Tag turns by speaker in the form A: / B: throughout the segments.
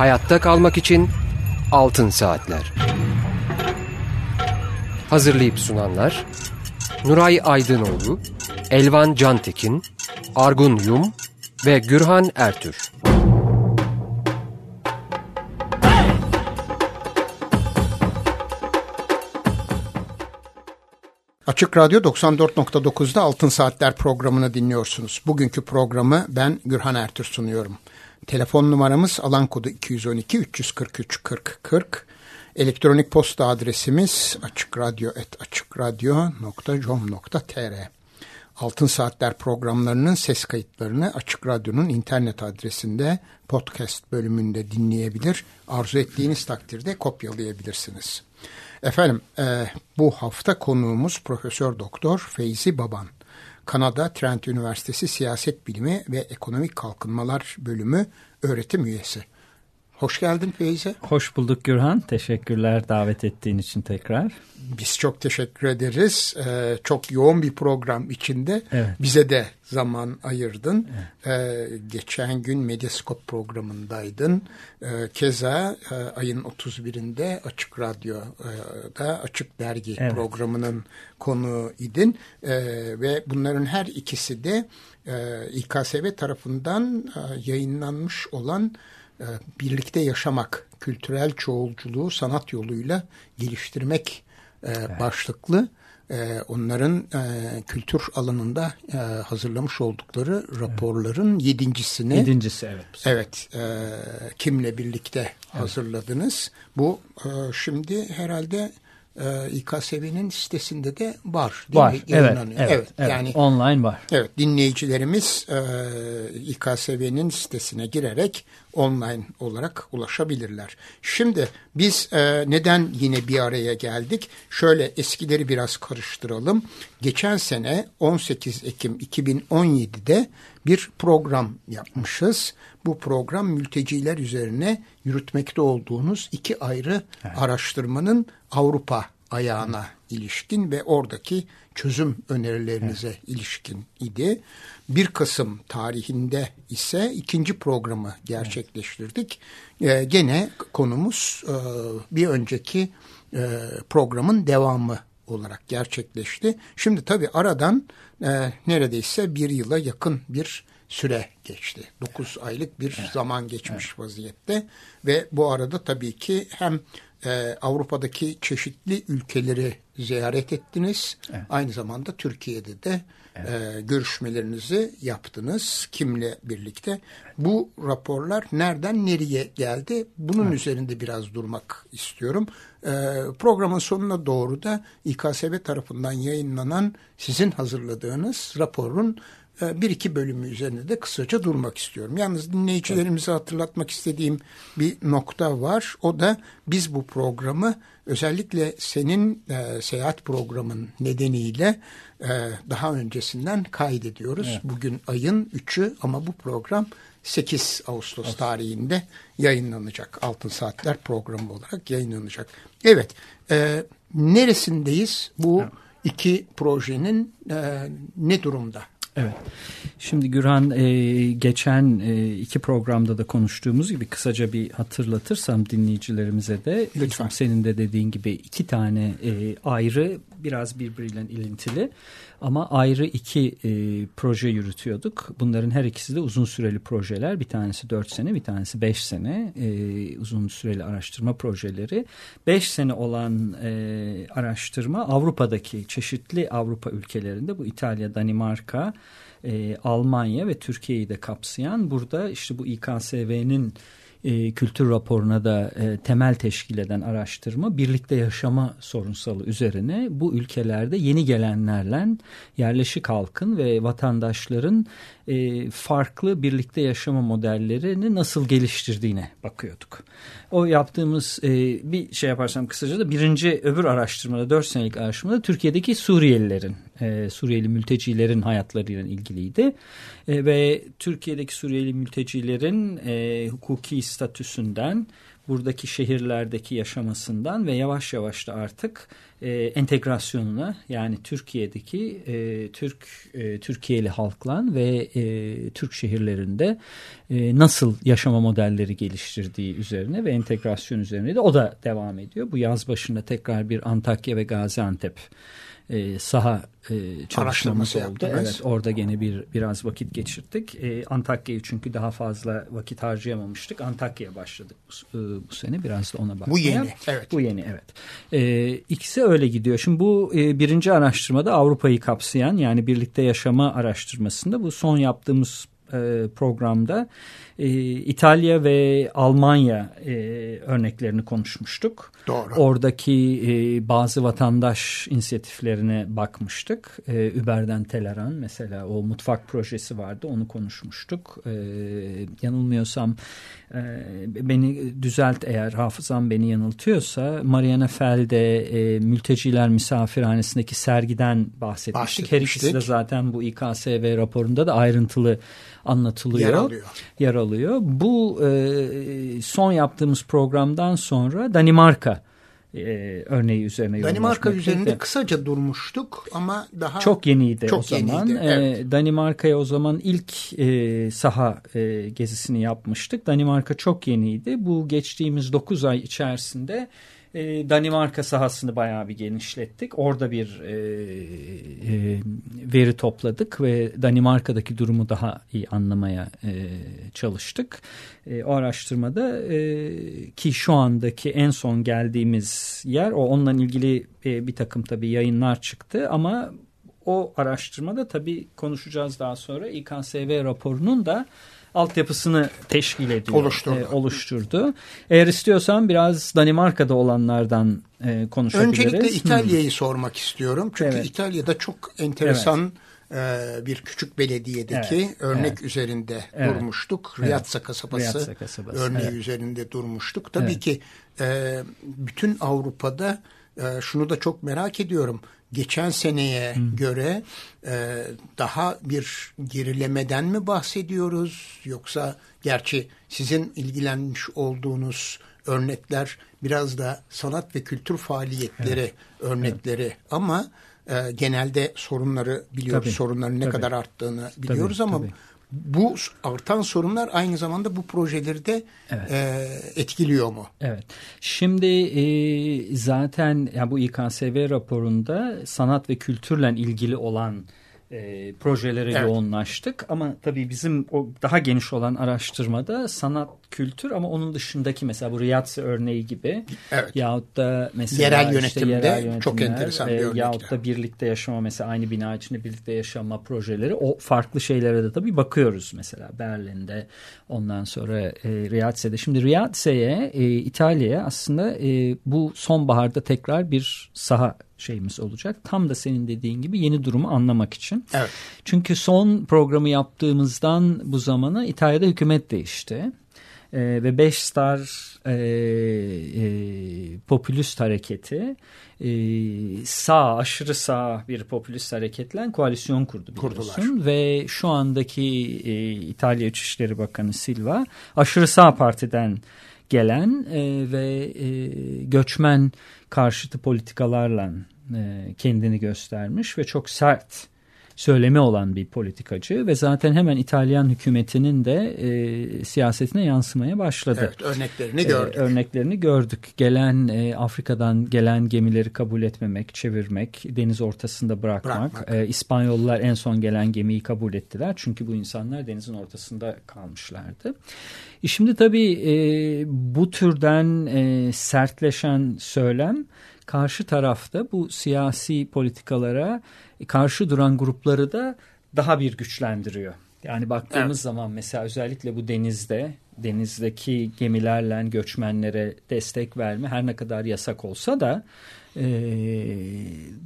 A: Hayatta kalmak için Altın Saatler. Hazırlayıp sunanlar Nuray Aydınoğlu, Elvan Cantekin, Argun Yum ve Gürhan Ertür.
B: Açık Radyo 94.9'da Altın Saatler programını dinliyorsunuz. Bugünkü programı ben Gürhan Ertür sunuyorum. Telefon numaramız alan kodu 212 343 40 40. Elektronik posta adresimiz açıkradyo.com.tr Altın Saatler programlarının ses kayıtlarını Açık Radyo'nun internet adresinde podcast bölümünde dinleyebilir. Arzu ettiğiniz takdirde kopyalayabilirsiniz. Efendim e, bu hafta konuğumuz Profesör Doktor Feyzi Baban. Kanada Trent Üniversitesi Siyaset Bilimi ve Ekonomik Kalkınmalar Bölümü öğretim üyesi. Hoş geldin Feyze.
C: Hoş bulduk Gürhan. Teşekkürler davet ettiğin için tekrar.
B: Biz çok teşekkür ederiz. Ee, çok yoğun bir program içinde
C: evet.
B: bize de zaman ayırdın. Evet. Ee, geçen gün Medyaskop programındaydın. Ee, keza e, ayın 31'inde Açık Radyo'da Açık Dergi evet. programının konuğu idin. Ee, ve bunların her ikisi de e, İKSV tarafından e, yayınlanmış olan birlikte yaşamak, kültürel çoğulculuğu sanat yoluyla geliştirmek e, evet. başlıklı e, onların kültür alanında hazırlamış oldukları raporların evet. yedincisini.
C: Yedincisi evet.
B: Evet. kimle birlikte evet. hazırladınız? Bu şimdi herhalde e, İKSV'nin sitesinde de var.
C: Var. Mi? Evet, evet, evet, evet. Yani online var.
B: Evet. Dinleyicilerimiz e, İKSV'nin sitesine girerek online olarak ulaşabilirler. Şimdi biz e, neden yine bir araya geldik? Şöyle eskileri biraz karıştıralım. Geçen sene 18 Ekim 2017'de bir program yapmışız. Bu program mülteciler üzerine yürütmekte olduğunuz iki ayrı evet. araştırmanın Avrupa ayağına ilişkin ve oradaki çözüm önerilerinize evet. ilişkin idi. 1 Kasım tarihinde ise ikinci programı gerçekleştirdik. Evet. Ee, gene konumuz e, bir önceki e, programın devamı olarak gerçekleşti. Şimdi tabii aradan e, neredeyse bir yıla yakın bir süre geçti. 9 aylık bir evet. zaman geçmiş evet. vaziyette ve bu arada tabii ki hem e, Avrupa'daki çeşitli ülkeleri ziyaret ettiniz. Evet. Aynı zamanda Türkiye'de de evet. e, görüşmelerinizi yaptınız. Kimle birlikte? Evet. Bu raporlar nereden nereye geldi? Bunun evet. üzerinde biraz durmak istiyorum. E, programın sonuna doğru da İKSV tarafından yayınlanan sizin hazırladığınız raporun bir iki bölümü üzerinde de kısaca durmak istiyorum. Yalnız dinleyicilerimize hatırlatmak istediğim bir nokta var. O da biz bu programı özellikle senin e, seyahat programın nedeniyle e, daha öncesinden kaydediyoruz. Evet. Bugün ayın 3'ü ama bu program 8 Ağustos evet. tarihinde yayınlanacak. Altın Saatler programı olarak yayınlanacak. Evet, e, neresindeyiz bu evet. iki projenin e, ne durumda?
C: Evet. Şimdi Gürhan e, geçen e, iki programda da konuştuğumuz gibi kısaca bir hatırlatırsam dinleyicilerimize de
B: Lütfen.
C: senin de dediğin gibi iki tane e, ayrı biraz birbiriyle ilintili ama ayrı iki e, proje yürütüyorduk. Bunların her ikisi de uzun süreli projeler. Bir tanesi dört sene, bir tanesi beş sene e, uzun süreli araştırma projeleri. Beş sene olan e, araştırma Avrupa'daki çeşitli Avrupa ülkelerinde bu İtalya, Danimarka, e, Almanya ve Türkiye'yi de kapsayan burada işte bu İKSV'nin e, kültür raporuna da e, temel teşkil eden araştırma birlikte yaşama sorunsalı üzerine bu ülkelerde yeni gelenlerle yerleşik halkın ve vatandaşların e, farklı birlikte yaşama modellerini nasıl geliştirdiğine bakıyorduk. O yaptığımız e, bir şey yaparsam kısaca da birinci öbür araştırmada dört senelik araştırmada Türkiye'deki Suriyelilerin, e, Suriyeli mültecilerin hayatlarıyla ilgiliydi. E, ve Türkiye'deki Suriyeli mültecilerin e, hukuki statüsünden buradaki şehirlerdeki yaşamasından ve yavaş yavaş da artık e, entegrasyonuna yani Türkiye'deki e, Türk e, Türkiye'li halkla ve e, Türk şehirlerinde e, nasıl yaşama modelleri geliştirdiği üzerine ve entegrasyon üzerine de o da devam ediyor. Bu yaz başında tekrar bir Antakya ve Gaziantep e, saha e, çalışmamız oldu. Yaptınız. Evet, orada gene bir biraz vakit geçirdik. E, Antakya'yı çünkü daha fazla vakit harcayamamıştık. Antakya'ya başladık bu, e, bu sene. Biraz da ona bakmaya.
B: Bu yeni, evet.
C: Bu yeni, evet. E, ikisi öyle gidiyor. Şimdi bu e, birinci araştırmada Avrupa'yı kapsayan yani birlikte yaşama araştırmasında bu son yaptığımız e, programda e, İtalya ve Almanya e, örneklerini konuşmuştuk.
B: Doğru.
C: Oradaki e, bazı vatandaş inisiyatiflerine bakmıştık. E, Uber'den Teleran mesela o mutfak projesi vardı onu konuşmuştuk. E, yanılmıyorsam e, beni düzelt eğer hafızam beni yanıltıyorsa Mariana Felde e, mülteciler misafirhanesindeki sergiden bahsetmiştik. Her ikisi de zaten bu İKSV raporunda da ayrıntılı anlatılıyor.
B: Yer alıyor.
C: Yer alıyor. Bu e, son yaptığımız programdan sonra Danimarka e, örneği üzerine
B: Danimarka üzerinde kısaca durmuştuk ama daha
C: çok yeniydi çok o zaman. Yeniydi, e, evet. Danimarka'ya o zaman ilk e, saha e, gezisini yapmıştık. Danimarka çok yeniydi. Bu geçtiğimiz 9 ay içerisinde e, Danimarka sahasını bayağı bir genişlettik. Orada bir e, e, veri topladık ve Danimarka'daki durumu daha iyi anlamaya e, çalıştık. E, o araştırmada e, ki şu andaki en son geldiğimiz yer o onunla ilgili e, bir takım tabii yayınlar çıktı ama o araştırmada tabii konuşacağız daha sonra İKSV raporunun da altyapısını teşkil ediyor.
B: Oluşturdu. E,
C: oluşturdu. Eğer istiyorsan biraz Danimarka'da olanlardan e, konuşabiliriz.
B: Öncelikle İtalya'yı hmm. sormak istiyorum. Çünkü evet. İtalya'da çok enteresan evet. e, bir küçük belediyedeki evet. örnek evet. üzerinde evet. durmuştuk. Evet. Riazza kasabası, kasabası örneği evet. üzerinde durmuştuk. Tabii evet. ki e, bütün Avrupa'da e, şunu da çok merak ediyorum geçen seneye Hı. göre e, daha bir gerilemeden mi bahsediyoruz yoksa gerçi sizin ilgilenmiş olduğunuz örnekler biraz da sanat ve kültür faaliyetleri evet. örnekleri evet. ama e, genelde sorunları biliyoruz tabii, sorunların ne tabii. kadar arttığını biliyoruz tabii, ama tabii bu artan sorunlar aynı zamanda bu projeleri de evet. e, etkiliyor mu?
C: Evet. Şimdi e, zaten ya bu İKSV raporunda sanat ve kültürle ilgili olan e, projelere evet. yoğunlaştık. Ama tabii bizim o daha geniş olan araştırmada sanat, kültür ama onun dışındaki mesela bu Riyadse örneği gibi
B: evet.
C: yahut da mesela
B: yerel yönetimde işte yerel çok enteresan bir e, örnek.
C: Yahut da birlikte yaşama mesela aynı bina içinde birlikte yaşama projeleri o farklı şeylere de tabii bakıyoruz mesela Berlin'de ondan sonra e, Riyadse'de. Şimdi Riyadse'ye e, İtalya'ya aslında e, bu sonbaharda tekrar bir saha şeyimiz olacak. Tam da senin dediğin gibi yeni durumu anlamak için.
B: Evet.
C: Çünkü son programı yaptığımızdan bu zamana İtalya'da hükümet değişti. E, ve Beş Star e, e, popülist hareketi e, sağ aşırı sağ bir popülist hareketle koalisyon kurdu biliyorsun. Kurdular. Ve şu andaki e, İtalya İçişleri Bakanı Silva aşırı sağ partiden gelen e, ve e, göçmen karşıtı politikalarla e, kendini göstermiş ve çok sert söylemi olan bir politikacı ve zaten hemen İtalyan hükümetinin de e, siyasetine yansımaya başladı.
B: Evet, örneklerini gördük.
C: E, örneklerini gördük. Gelen e, Afrika'dan gelen gemileri kabul etmemek, çevirmek, deniz ortasında bırakmak. bırakmak. E, İspanyollar en son gelen gemiyi kabul ettiler. Çünkü bu insanlar denizin ortasında kalmışlardı. E şimdi tabii e, bu türden e, sertleşen söylem karşı tarafta bu siyasi politikalara karşı duran grupları da daha bir güçlendiriyor. Yani baktığımız evet. zaman mesela özellikle bu denizde denizdeki gemilerle göçmenlere destek verme her ne kadar yasak olsa da e,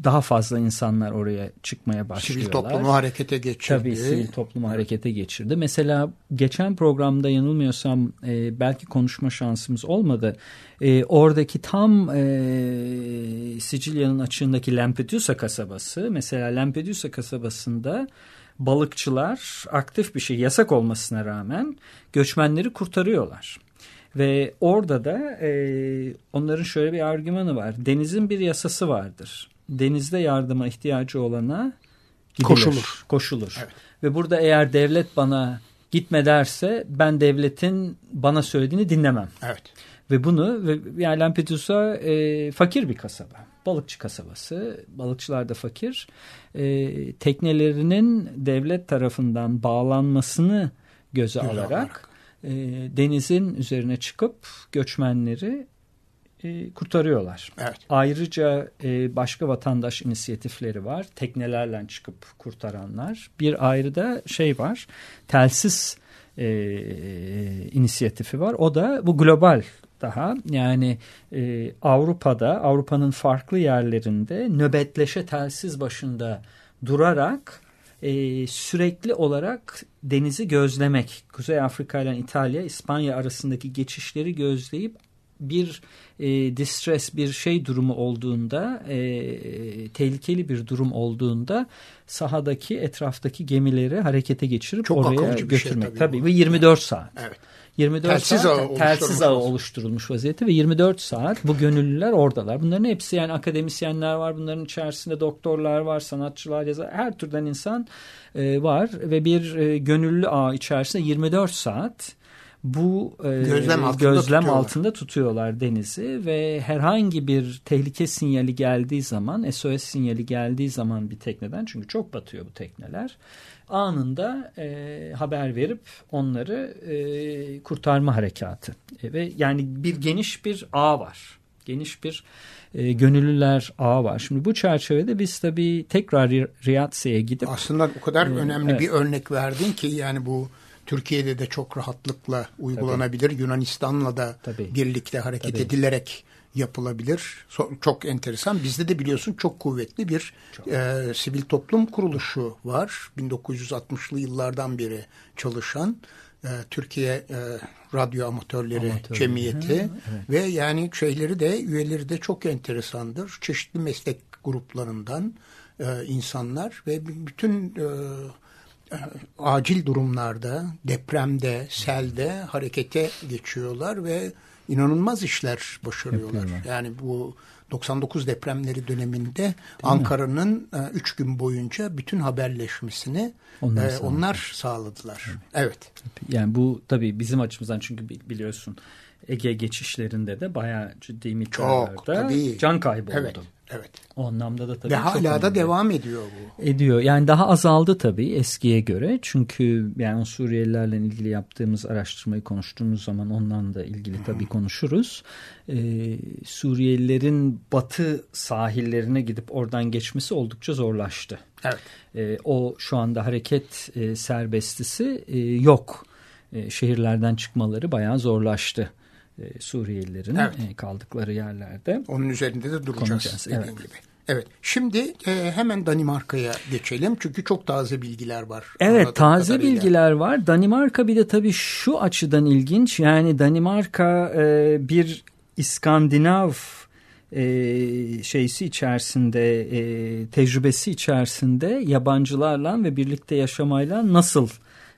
C: daha fazla insanlar oraya çıkmaya başlıyorlar.
B: Sivil toplumu harekete geçirdi.
C: Tabii sivil toplumu harekete geçirdi. Mesela geçen programda yanılmıyorsam e, belki konuşma şansımız olmadı. E, oradaki tam e, Sicilya'nın açığındaki Lampedusa kasabası mesela Lampedusa kasabasında balıkçılar aktif bir şey yasak olmasına rağmen göçmenleri kurtarıyorlar. Ve orada da e, onların şöyle bir argümanı var. Denizin bir yasası vardır. Denizde yardıma ihtiyacı olana gidilir,
B: koşulur.
C: koşulur.
B: Evet.
C: Ve burada eğer devlet bana gitme derse ben devletin bana söylediğini dinlemem.
B: Evet.
C: Ve bunu ve yani Lampedusa e, fakir bir kasaba. Balıkçı kasabası. Balıkçılar da fakir. E, teknelerinin devlet tarafından bağlanmasını göze
B: Göze
C: alarak,
B: alarak.
C: e, denizin üzerine çıkıp göçmenleri e, kurtarıyorlar.
B: Evet.
C: Ayrıca e, başka vatandaş inisiyatifleri var. Teknelerle çıkıp kurtaranlar. Bir ayrı da şey var. Telsiz e, inisiyatifi var. O da bu global daha yani e, Avrupa'da Avrupa'nın farklı yerlerinde nöbetleşe telsiz başında durarak e, sürekli olarak denizi gözlemek. Kuzey Afrika ile İtalya, İspanya arasındaki geçişleri gözleyip bir e, distress bir şey durumu olduğunda e, tehlikeli bir durum olduğunda sahadaki etraftaki gemileri harekete geçirip
B: Çok
C: oraya
B: şey
C: götürmek.
B: tabii
C: tabii
B: bu.
C: ve 24 saat.
B: Evet.
C: 24
B: Telsiz
C: saat
B: ağı
C: telsiz
B: oluşturulmuş
C: ağı
B: vaziyette.
C: oluşturulmuş vaziyette ve 24 saat bu gönüllüler oradalar. Bunların hepsi yani akademisyenler var. Bunların içerisinde doktorlar var, sanatçılar, yazar, her türden insan e, var ve bir e, gönüllü ağ içerisinde 24 saat bu e,
B: Gözlem altında
C: gözlem
B: tutuyorlar.
C: altında tutuyorlar denizi ve herhangi bir tehlike sinyali geldiği zaman SOS sinyali geldiği zaman bir tekneden çünkü çok batıyor bu tekneler anında e, haber verip onları e, kurtarma harekatı E, ve yani bir geniş bir ağ var geniş bir e, gönüllüler ağı var. Şimdi bu çerçevede biz tabii tekrar Ri- Riyatsi'ye gidip
B: Aslında o kadar
C: Evet,
B: önemli
C: evet.
B: bir örnek verdin ki yani bu Türkiye'de de çok rahatlıkla uygulanabilir. Yunanistan'la da
C: Tabii.
B: birlikte hareket
C: Tabii.
B: edilerek yapılabilir. Çok enteresan. Bizde de biliyorsun çok kuvvetli bir e, sivil toplum kuruluşu var. 1960'lı yıllardan beri çalışan e, Türkiye e, Radyo Amatörleri
C: Amatörleri,
B: Cemiyeti
C: ha,
B: ve yani şeyleri de üyeleri de çok enteresandır. Çeşitli meslek gruplarından e, insanlar ve bütün e, acil durumlarda, depremde, selde harekete geçiyorlar ve inanılmaz işler başarıyorlar.
C: Yapıyorlar.
B: Yani bu 99 depremleri döneminde Ankara'nın 3 gün boyunca bütün haberleşmesini
C: Onlar
B: e,
C: sağladı.
B: onlar sağladılar. Evet.
C: Yani bu tabii bizim açımızdan çünkü bi- biliyorsun Ege geçişlerinde de bayağı ciddi miktarlarda
B: tabii.
C: can kaybı
B: Evet.
C: oldu.
B: Evet.
C: O anlamda da tabii
B: Ve hala da devam ediyor bu.
C: ediyor. Yani daha azaldı tabii eskiye göre. Çünkü yani Suriyelilerle ilgili yaptığımız araştırmayı konuştuğumuz zaman ondan da ilgili tabii konuşuruz. Ee, Suriyelilerin batı sahillerine gidip oradan geçmesi oldukça zorlaştı.
B: Evet.
C: Ee, o şu anda hareket e, serbestisi e, yok. E, şehirlerden çıkmaları bayağı zorlaştı. E, Suriyelilerin
B: Evet.
C: e, kaldıkları yerlerde.
B: Onun üzerinde de duracağız
C: Konuşacağız,
B: dediğin
C: evet.
B: gibi. Evet. Şimdi e, hemen Danimarka'ya geçelim. Çünkü çok taze bilgiler var.
C: Evet taze
B: kadarıyla.
C: bilgiler var. Danimarka bir de tabii şu açıdan ilginç. Yani Danimarka e, bir İskandinav e, şeysi içerisinde e, tecrübesi içerisinde yabancılarla ve birlikte yaşamayla nasıl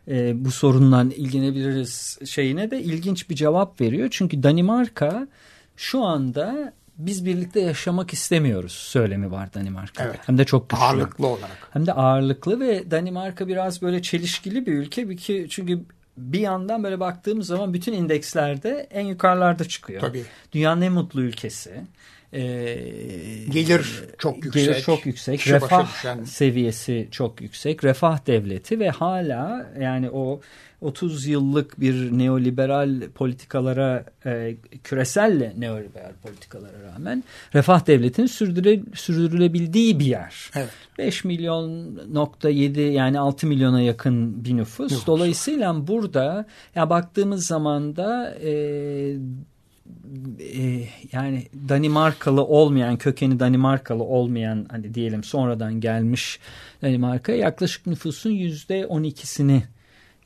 C: e, bu sorunla ilgilenebiliriz şeyine de ilginç bir cevap veriyor. Çünkü Danimarka şu anda biz birlikte yaşamak istemiyoruz söylemi var Danimarka'da.
B: Evet.
C: Hem de çok güçlü.
B: Ağırlıklı olarak.
C: Hem de ağırlıklı ve Danimarka biraz böyle çelişkili bir ülke. Ki- Çünkü bir yandan böyle baktığımız zaman bütün indekslerde en yukarılarda çıkıyor.
B: Tabii.
C: Dünyanın en mutlu ülkesi. Ee,
B: Gelir çok yüksek.
C: Gelir çok yüksek.
B: kişi
C: refah
B: düşen-
C: seviyesi çok yüksek. Refah devleti ve hala yani o 30 yıllık bir neoliberal politikalara e, küresel neoliberal politikalara rağmen refah devletinin sürdüre, sürdürülebildiği bir yer.
B: Evet.
C: 5 milyon nokta 7 yani 6 milyona yakın bir nüfus.
B: Nüfus.
C: Dolayısıyla burada ya baktığımız zaman da e, e, yani Danimarkalı olmayan kökeni Danimarkalı olmayan hani diyelim sonradan gelmiş Danimarka'ya yaklaşık nüfusun yüzde 12'sini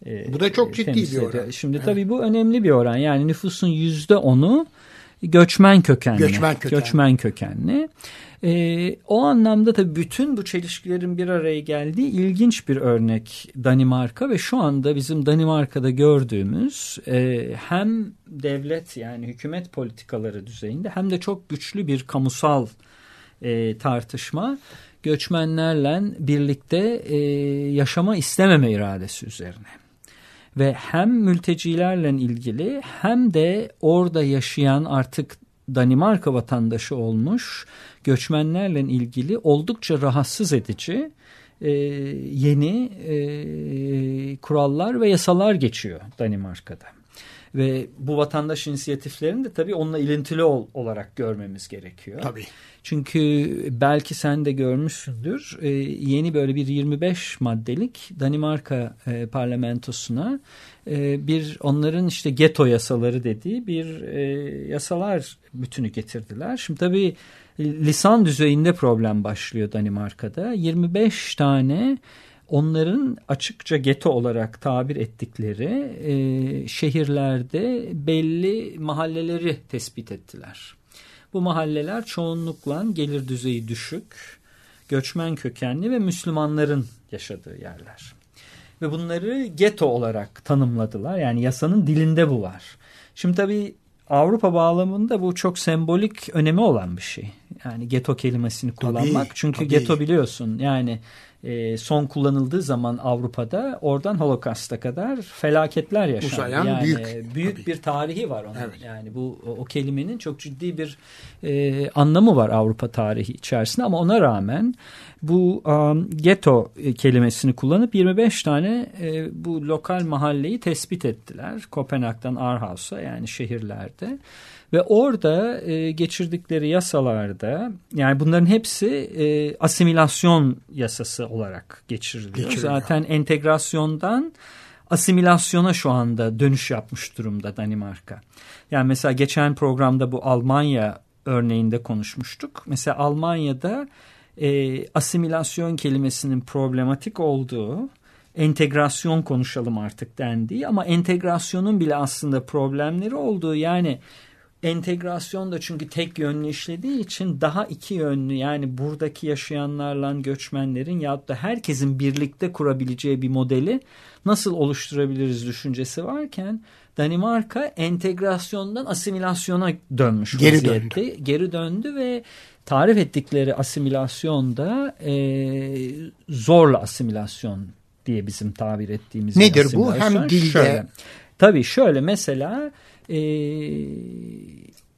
C: e,
B: Bu da çok ciddi bir oran.
C: Şimdi
B: Evet.
C: tabii bu önemli bir oran. Yani nüfusun yüzde onu göçmen kökenli.
B: Göçmen kökenli.
C: Göçmen kökenli. E, o anlamda da bütün bu çelişkilerin bir araya geldiği ilginç bir örnek Danimarka ve şu anda bizim Danimarka'da gördüğümüz e, hem devlet yani hükümet politikaları düzeyinde hem de çok güçlü bir kamusal e, tartışma göçmenlerle birlikte e, yaşama istememe iradesi üzerine. Ve hem mültecilerle ilgili hem de orada yaşayan artık Danimarka vatandaşı olmuş göçmenlerle ilgili oldukça rahatsız edici e, yeni e, kurallar ve yasalar geçiyor Danimarka'da. Ve bu vatandaş inisiyatiflerini de tabii onunla ilintili ol, olarak görmemiz gerekiyor.
B: Tabii.
C: Çünkü belki sen de görmüşsündür e, yeni böyle bir 25 maddelik Danimarka e, parlamentosuna e, bir onların işte geto yasaları dediği bir e, yasalar bütünü getirdiler. Şimdi tabii lisan düzeyinde problem başlıyor Danimarka'da. 25 tane onların açıkça geto olarak tabir ettikleri e, şehirlerde belli mahalleleri tespit ettiler. Bu mahalleler çoğunlukla gelir düzeyi düşük, göçmen kökenli ve Müslümanların yaşadığı yerler. Ve bunları geto olarak tanımladılar. Yani yasanın dilinde bu var. Şimdi tabii Avrupa bağlamında bu çok sembolik önemi olan bir şey. Yani geto kelimesini kullanmak. Tabii, Çünkü tabii. geto biliyorsun yani e, son kullanıldığı zaman Avrupa'da oradan Holokast'a kadar felaketler yaşandı.
B: Uzayan
C: yani
B: büyük,
C: büyük bir tarihi var onun.
B: Evet.
C: Yani bu o, o kelimenin çok ciddi bir e, anlamı var Avrupa tarihi içerisinde ama ona rağmen bu um, ghetto kelimesini kullanıp 25 tane e, bu lokal mahalleyi tespit ettiler. Kopenhag'dan Aarhus'a yani şehirlerde. Ve orada e, geçirdikleri yasalarda yani bunların hepsi e, asimilasyon yasası olarak geçiriliyor.
B: Geçiriliyor.
C: Zaten entegrasyondan asimilasyona şu anda dönüş yapmış durumda Danimarka. Yani mesela geçen programda bu Almanya örneğinde konuşmuştuk. Mesela Almanya'da e, asimilasyon kelimesinin problematik olduğu entegrasyon konuşalım artık dendiği ama entegrasyonun bile aslında problemleri olduğu yani entegrasyon da çünkü tek yönlü işlediği için daha iki yönlü yani buradaki yaşayanlarla göçmenlerin ya da herkesin birlikte kurabileceği bir modeli nasıl oluşturabiliriz düşüncesi varken Danimarka entegrasyondan asimilasyona dönmüş
B: geri
C: vaziyette.
B: Döndü.
C: Geri döndü ve tarif ettikleri asimilasyonda e, zorla asimilasyon diye bizim tabir ettiğimiz
B: Nedir bu? Hem dilde.
C: Şöyle, tabii şöyle mesela e,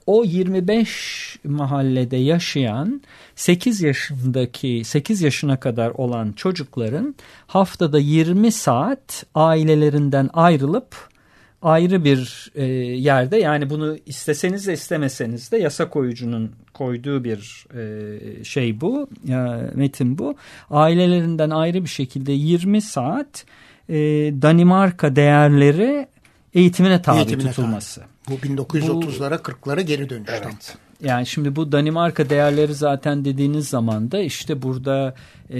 C: o 25 mahallede yaşayan 8 yaşındaki 8 yaşına kadar olan çocukların haftada 20 saat ailelerinden ayrılıp ayrı bir e, yerde yani bunu isteseniz de istemeseniz de yasa koyucunun koyduğu bir e, şey bu e, metin bu. Ailelerinden ayrı bir şekilde 20 saat e, Danimarka değerleri eğitimine tabi
B: Eğitimine
C: tutulması.
B: Tabi. Bu 1930'lara 40'lara geri dönüş.
C: Evet. Yani şimdi bu Danimarka değerleri zaten dediğiniz zaman da işte burada e,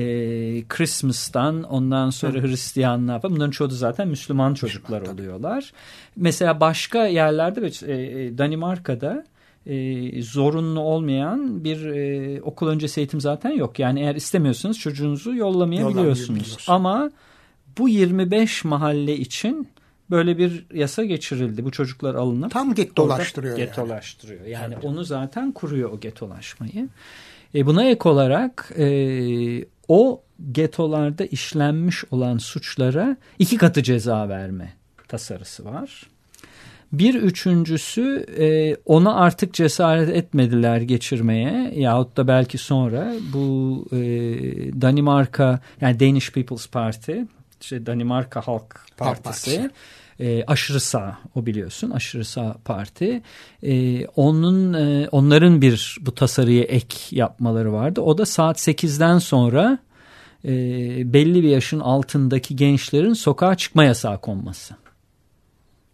C: Christmas'tan ondan sonra Hı. Hristiyanlar bunların çoğu da zaten Müslüman çocuklar Müslüman, oluyorlar. Mesela başka yerlerde e, e, Danimarka'da e, zorunlu olmayan bir e, okul öncesi eğitim zaten yok. Yani eğer istemiyorsanız çocuğunuzu yollamayabiliyorsunuz. Ama bu 25 mahalle için böyle bir yasa geçirildi. Bu çocuklar alınıp
B: tam gettolaştırıyor.
C: Gettolaştırıyor. Yani, yani evet. onu zaten kuruyor o gettolaşmayı. E buna ek olarak e, o getolarda işlenmiş olan suçlara iki katı ceza verme tasarısı var. Bir üçüncüsü e, ona artık cesaret etmediler geçirmeye yahut da belki sonra bu e, Danimarka yani Danish People's Party işte Danimarka Halk Partisi, Partisi e, aşırı sağ o biliyorsun aşırı sağ parti. E, onun e, onların bir bu tasarıya ek yapmaları vardı. O da saat 8'den sonra e, belli bir yaşın altındaki gençlerin sokağa çıkma yasağı konması.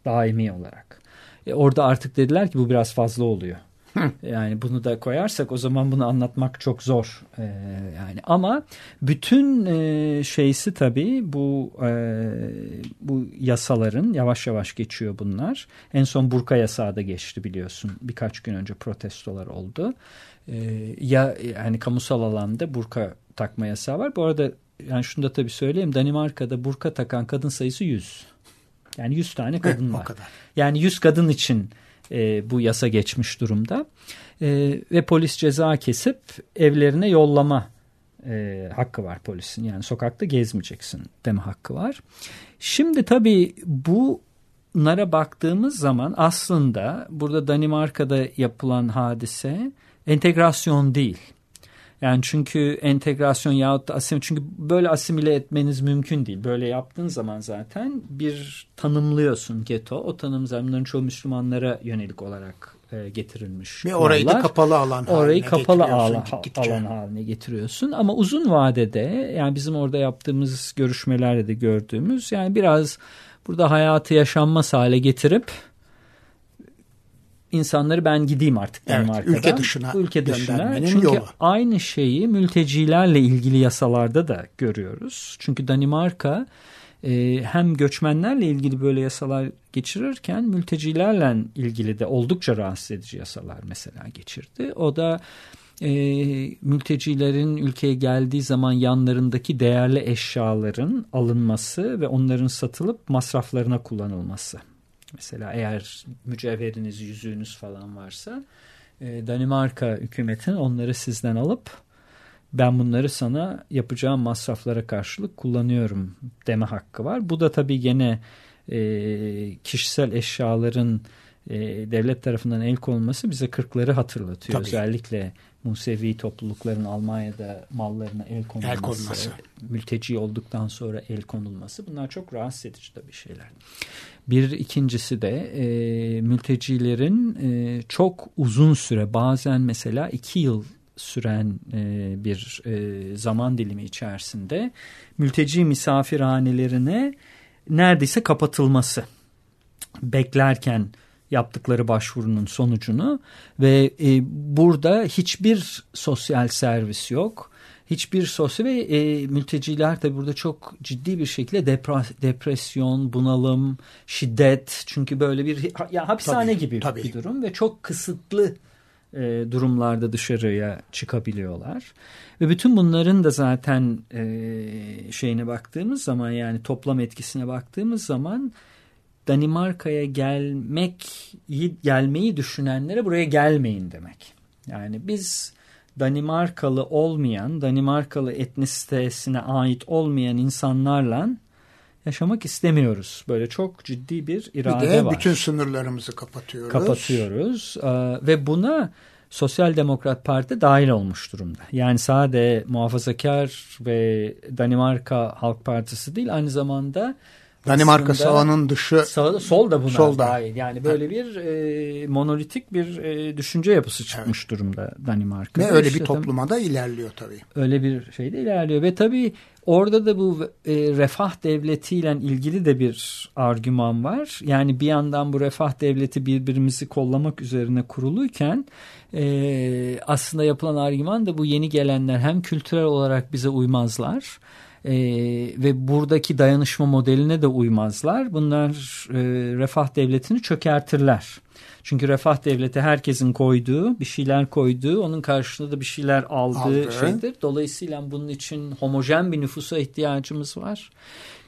C: Daimi olarak. E, orada artık dediler ki bu biraz fazla oluyor Yani bunu da koyarsak o zaman bunu anlatmak çok zor. Ee, yani ama bütün e, şeysi tabii bu e, bu yasaların yavaş yavaş geçiyor bunlar. En son burka yasağı da geçti biliyorsun. Birkaç gün önce protestolar oldu. Ee, ya yani kamusal alanda burka takma yasağı var. Bu arada yani şunu da tabii söyleyeyim. Danimarka'da burka takan kadın sayısı 100. Yani 100 tane kadın var. Yani 100 kadın için e, bu yasa geçmiş durumda. E, ve polis ceza kesip evlerine yollama e, hakkı var polisin. Yani sokakta gezmeyeceksin deme hakkı var. Şimdi tabii bunlara baktığımız zaman aslında burada Danimarka'da yapılan hadise entegrasyon değil. Yani çünkü entegrasyon yahut da asimile çünkü böyle asimile etmeniz mümkün değil. Böyle yaptığın zaman zaten bir tanımlıyorsun geto. O tanım zaten çoğu Müslümanlara yönelik olarak e, getirilmiş.
B: Ve orayı da kapalı alan
C: orayı kapalı alan, alan haline getiriyorsun. Ama uzun vadede yani bizim orada yaptığımız görüşmelerde de gördüğümüz yani biraz burada hayatı yaşanmaz hale getirip insanları ben gideyim artık
B: evet, Danimarka'dan. Ülke dışına,
C: ülke dışına. Çünkü yolu. aynı şeyi mültecilerle ilgili yasalarda da görüyoruz. Çünkü Danimarka e, hem göçmenlerle ilgili böyle yasalar geçirirken mültecilerle ilgili de oldukça rahatsız edici yasalar mesela geçirdi. O da e, mültecilerin ülkeye geldiği zaman yanlarındaki değerli eşyaların alınması ve onların satılıp masraflarına kullanılması. Mesela eğer mücevheriniz, yüzüğünüz falan varsa e, Danimarka hükümetin onları sizden alıp ben bunları sana yapacağım masraflara karşılık kullanıyorum deme hakkı var. Bu da tabii gene e, kişisel eşyaların e, devlet tarafından el konulması bize kırkları hatırlatıyor. Tabii. Özellikle Musevi toplulukların Almanya'da mallarına el konulması, el konulması, mülteci olduktan sonra el konulması bunlar çok rahatsız edici tabii şeyler. Bir ikincisi de e, mültecilerin e, çok uzun süre bazen mesela iki yıl süren e, bir e, zaman dilimi içerisinde mülteci misafirhanelerine neredeyse kapatılması beklerken yaptıkları başvurunun sonucunu ve e, burada hiçbir sosyal servis yok. Hiçbir sosyal ve e, mülteciler de burada çok ciddi bir şekilde depres depresyon, bunalım, şiddet çünkü böyle bir ya hapishane tabii, gibi tabii. bir durum ve çok kısıtlı e, durumlarda dışarıya çıkabiliyorlar. Ve bütün bunların da zaten e, şeyine baktığımız zaman yani toplam etkisine baktığımız zaman Danimarka'ya gelmek gelmeyi düşünenlere buraya gelmeyin demek. Yani biz Danimarkalı olmayan, Danimarkalı etnisitesine ait olmayan insanlarla yaşamak istemiyoruz. Böyle çok ciddi bir irade bir de
B: var. bütün sınırlarımızı kapatıyoruz.
C: Kapatıyoruz ee, ve buna Sosyal Demokrat Parti dahil olmuş durumda. Yani sade muhafazakar ve Danimarka Halk Partisi değil aynı zamanda
B: Danimarka sağının dışı
C: sağ, sol da buna sol da. dahil. Yani böyle bir e, monolitik bir e, düşünce yapısı çıkmış evet. durumda Danimarka.
B: Ve öyle işte bir topluma da ilerliyor tabii.
C: Öyle bir şey de ilerliyor ve tabii orada da bu e, refah devletiyle ilgili de bir argüman var. Yani bir yandan bu refah devleti birbirimizi kollamak üzerine kuruluyken e, aslında yapılan argüman da bu yeni gelenler hem kültürel olarak bize uymazlar e, ve buradaki dayanışma modeline de uymazlar. Bunlar e, refah devletini çökertirler. Çünkü refah devleti herkesin koyduğu, bir şeyler koyduğu, onun karşılığında da bir şeyler aldığı Aldı. şeydir. Dolayısıyla bunun için homojen bir nüfusa ihtiyacımız var.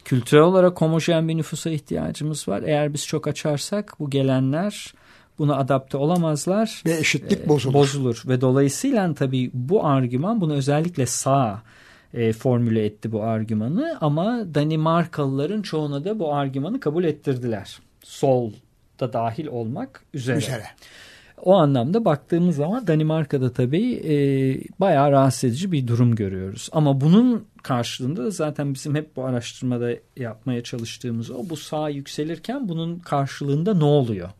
C: Kültürel olarak homojen bir nüfusa ihtiyacımız var. Eğer biz çok açarsak bu gelenler buna adapte olamazlar.
B: Ve eşitlik bozulur.
C: Bozulur ve dolayısıyla tabii bu argüman bunu özellikle sağ e, formüle etti bu argümanı ama Danimarkalıların çoğuna da bu argümanı kabul ettirdiler. Sol da dahil olmak üzere. üzere. O anlamda baktığımız zaman Danimarka'da tabii e, bayağı rahatsız edici bir durum görüyoruz. Ama bunun karşılığında da zaten bizim hep bu araştırmada yapmaya çalıştığımız o bu sağ yükselirken bunun karşılığında ne oluyor?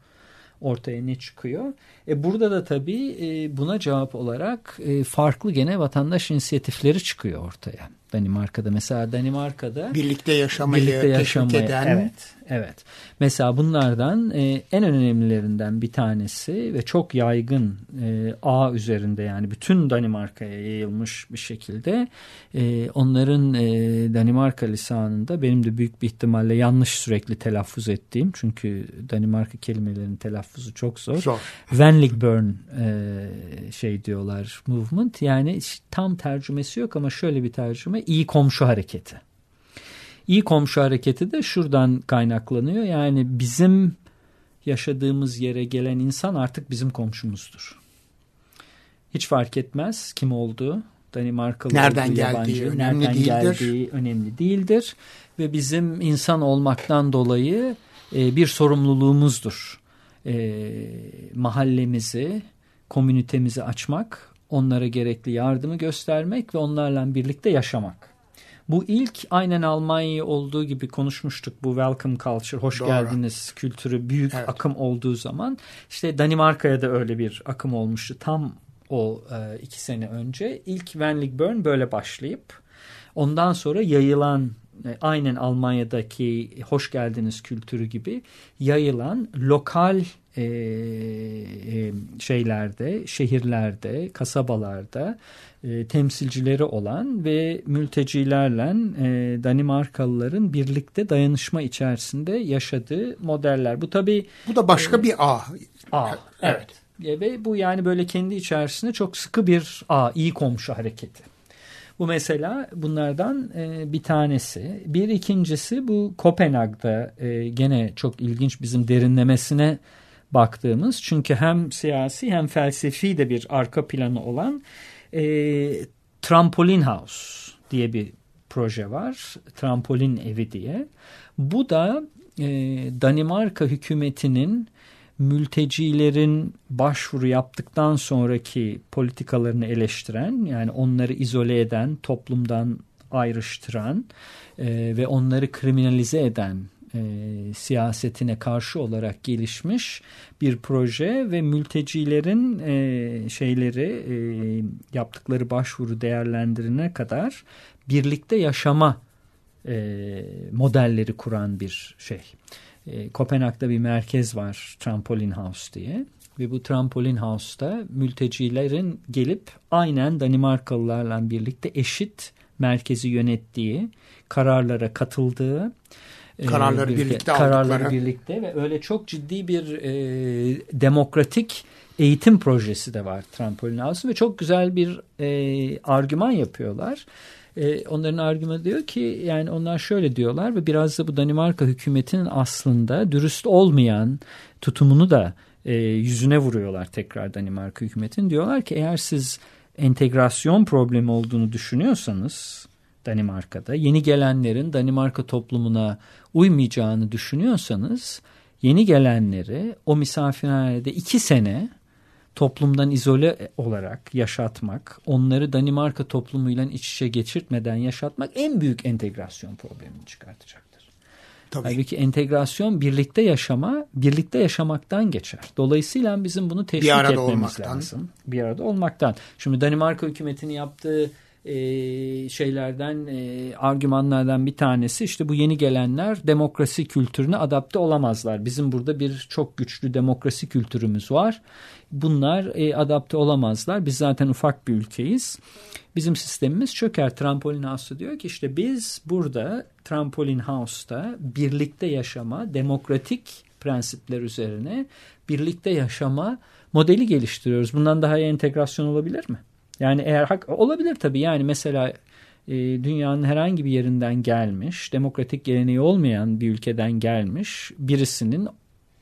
C: Ortaya ne çıkıyor? E burada da tabii e, buna cevap olarak e, farklı gene vatandaş inisiyatifleri çıkıyor ortaya. Danimarka'da mesela Danimarka'da
B: birlikte yaşamayı birlikte yaşamayı, teşvik eden
C: evet Evet. Mesela bunlardan e, en önemlilerinden bir tanesi ve çok yaygın e, ağ üzerinde yani bütün Danimarka'ya yayılmış bir şekilde e, onların e, Danimarka lisanında benim de büyük bir ihtimalle yanlış sürekli telaffuz ettiğim çünkü Danimarka kelimelerinin telaffuzu çok zor.
B: Zor.
C: Venligburn e, şey diyorlar movement yani tam tercümesi yok ama şöyle bir tercüme iyi komşu hareketi. İyi komşu hareketi de şuradan kaynaklanıyor. Yani bizim yaşadığımız yere gelen insan artık bizim komşumuzdur. Hiç fark etmez kim olduğu. Danimarkalı
B: nereden olduğu, geldiği yabancı, önemli nereden değildir. geldiği
C: önemli değildir ve bizim insan olmaktan dolayı e, bir sorumluluğumuzdur. E, mahallemizi, komünitemizi açmak, onlara gerekli yardımı göstermek ve onlarla birlikte yaşamak. Bu ilk aynen Almanya olduğu gibi konuşmuştuk bu welcome culture, hoş Doğru. geldiniz kültürü büyük evet. akım olduğu zaman. işte Danimarka'ya da öyle bir akım olmuştu tam o e, iki sene önce. İlk Venligburn böyle başlayıp ondan sonra yayılan e, aynen Almanya'daki hoş geldiniz kültürü gibi yayılan lokal e, e, şeylerde, şehirlerde, kasabalarda e, temsilcileri olan ve mültecilerle e, Danimarkalıların birlikte dayanışma içerisinde yaşadığı modeller. Bu tabi
B: bu da başka e, bir ağ.
C: Ağ, evet. evet. Ve bu yani böyle kendi içerisinde çok sıkı bir ağ, iyi komşu hareketi. Bu mesela bunlardan e, bir tanesi. Bir ikincisi bu Kopenhag'da e, gene çok ilginç bizim derinlemesine baktığımız. Çünkü hem siyasi hem felsefi de bir arka planı olan e, Trampolin House diye bir proje var. Trampolin evi diye. Bu da e, Danimarka hükümetinin mültecilerin başvuru yaptıktan sonraki politikalarını eleştiren yani onları izole eden, toplumdan ayrıştıran e, ve onları kriminalize eden e, siyasetine karşı olarak gelişmiş bir proje ve mültecilerin e, şeyleri e, yaptıkları başvuru değerlendirine kadar birlikte yaşama e, modelleri kuran bir şey. E, Kopenhag'da bir merkez var Trampolin House diye ve bu Trampolin House'da mültecilerin gelip aynen Danimarkalılarla birlikte eşit merkezi yönettiği, kararlara katıldığı
B: kararları birlikte, birlikte
C: kararları aldıkları. birlikte ve öyle çok ciddi bir e, demokratik eğitim projesi de var Trampolin House'un ve çok güzel bir e, argüman yapıyorlar. E, onların argümanı diyor ki yani onlar şöyle diyorlar ve biraz da bu Danimarka hükümetinin aslında dürüst olmayan tutumunu da e, yüzüne vuruyorlar tekrar Danimarka hükümetin. Diyorlar ki eğer siz entegrasyon problemi olduğunu düşünüyorsanız Danimarka'da yeni gelenlerin Danimarka toplumuna uymayacağını düşünüyorsanız yeni gelenleri o misafirhanede iki sene toplumdan izole olarak yaşatmak, onları Danimarka toplumuyla iç içe geçirtmeden yaşatmak en büyük entegrasyon problemini çıkartacaktır. Tabii. Halbuki entegrasyon birlikte yaşama, birlikte yaşamaktan geçer. Dolayısıyla bizim bunu teşvik etmemiz olmaktan. lazım. Bir arada olmaktan. Şimdi Danimarka hükümetinin yaptığı e, şeylerden e, argümanlardan bir tanesi işte bu yeni gelenler demokrasi kültürüne adapte olamazlar. Bizim burada bir çok güçlü demokrasi kültürümüz var. Bunlar e, adapte olamazlar. Biz zaten ufak bir ülkeyiz. Bizim sistemimiz çöker. Trampolin House diyor ki işte biz burada Trampolin House'da birlikte yaşama, demokratik prensipler üzerine birlikte yaşama modeli geliştiriyoruz. Bundan daha iyi entegrasyon olabilir mi? Yani eğer hak olabilir tabii yani mesela e, dünyanın herhangi bir yerinden gelmiş, demokratik geleneği olmayan bir ülkeden gelmiş birisinin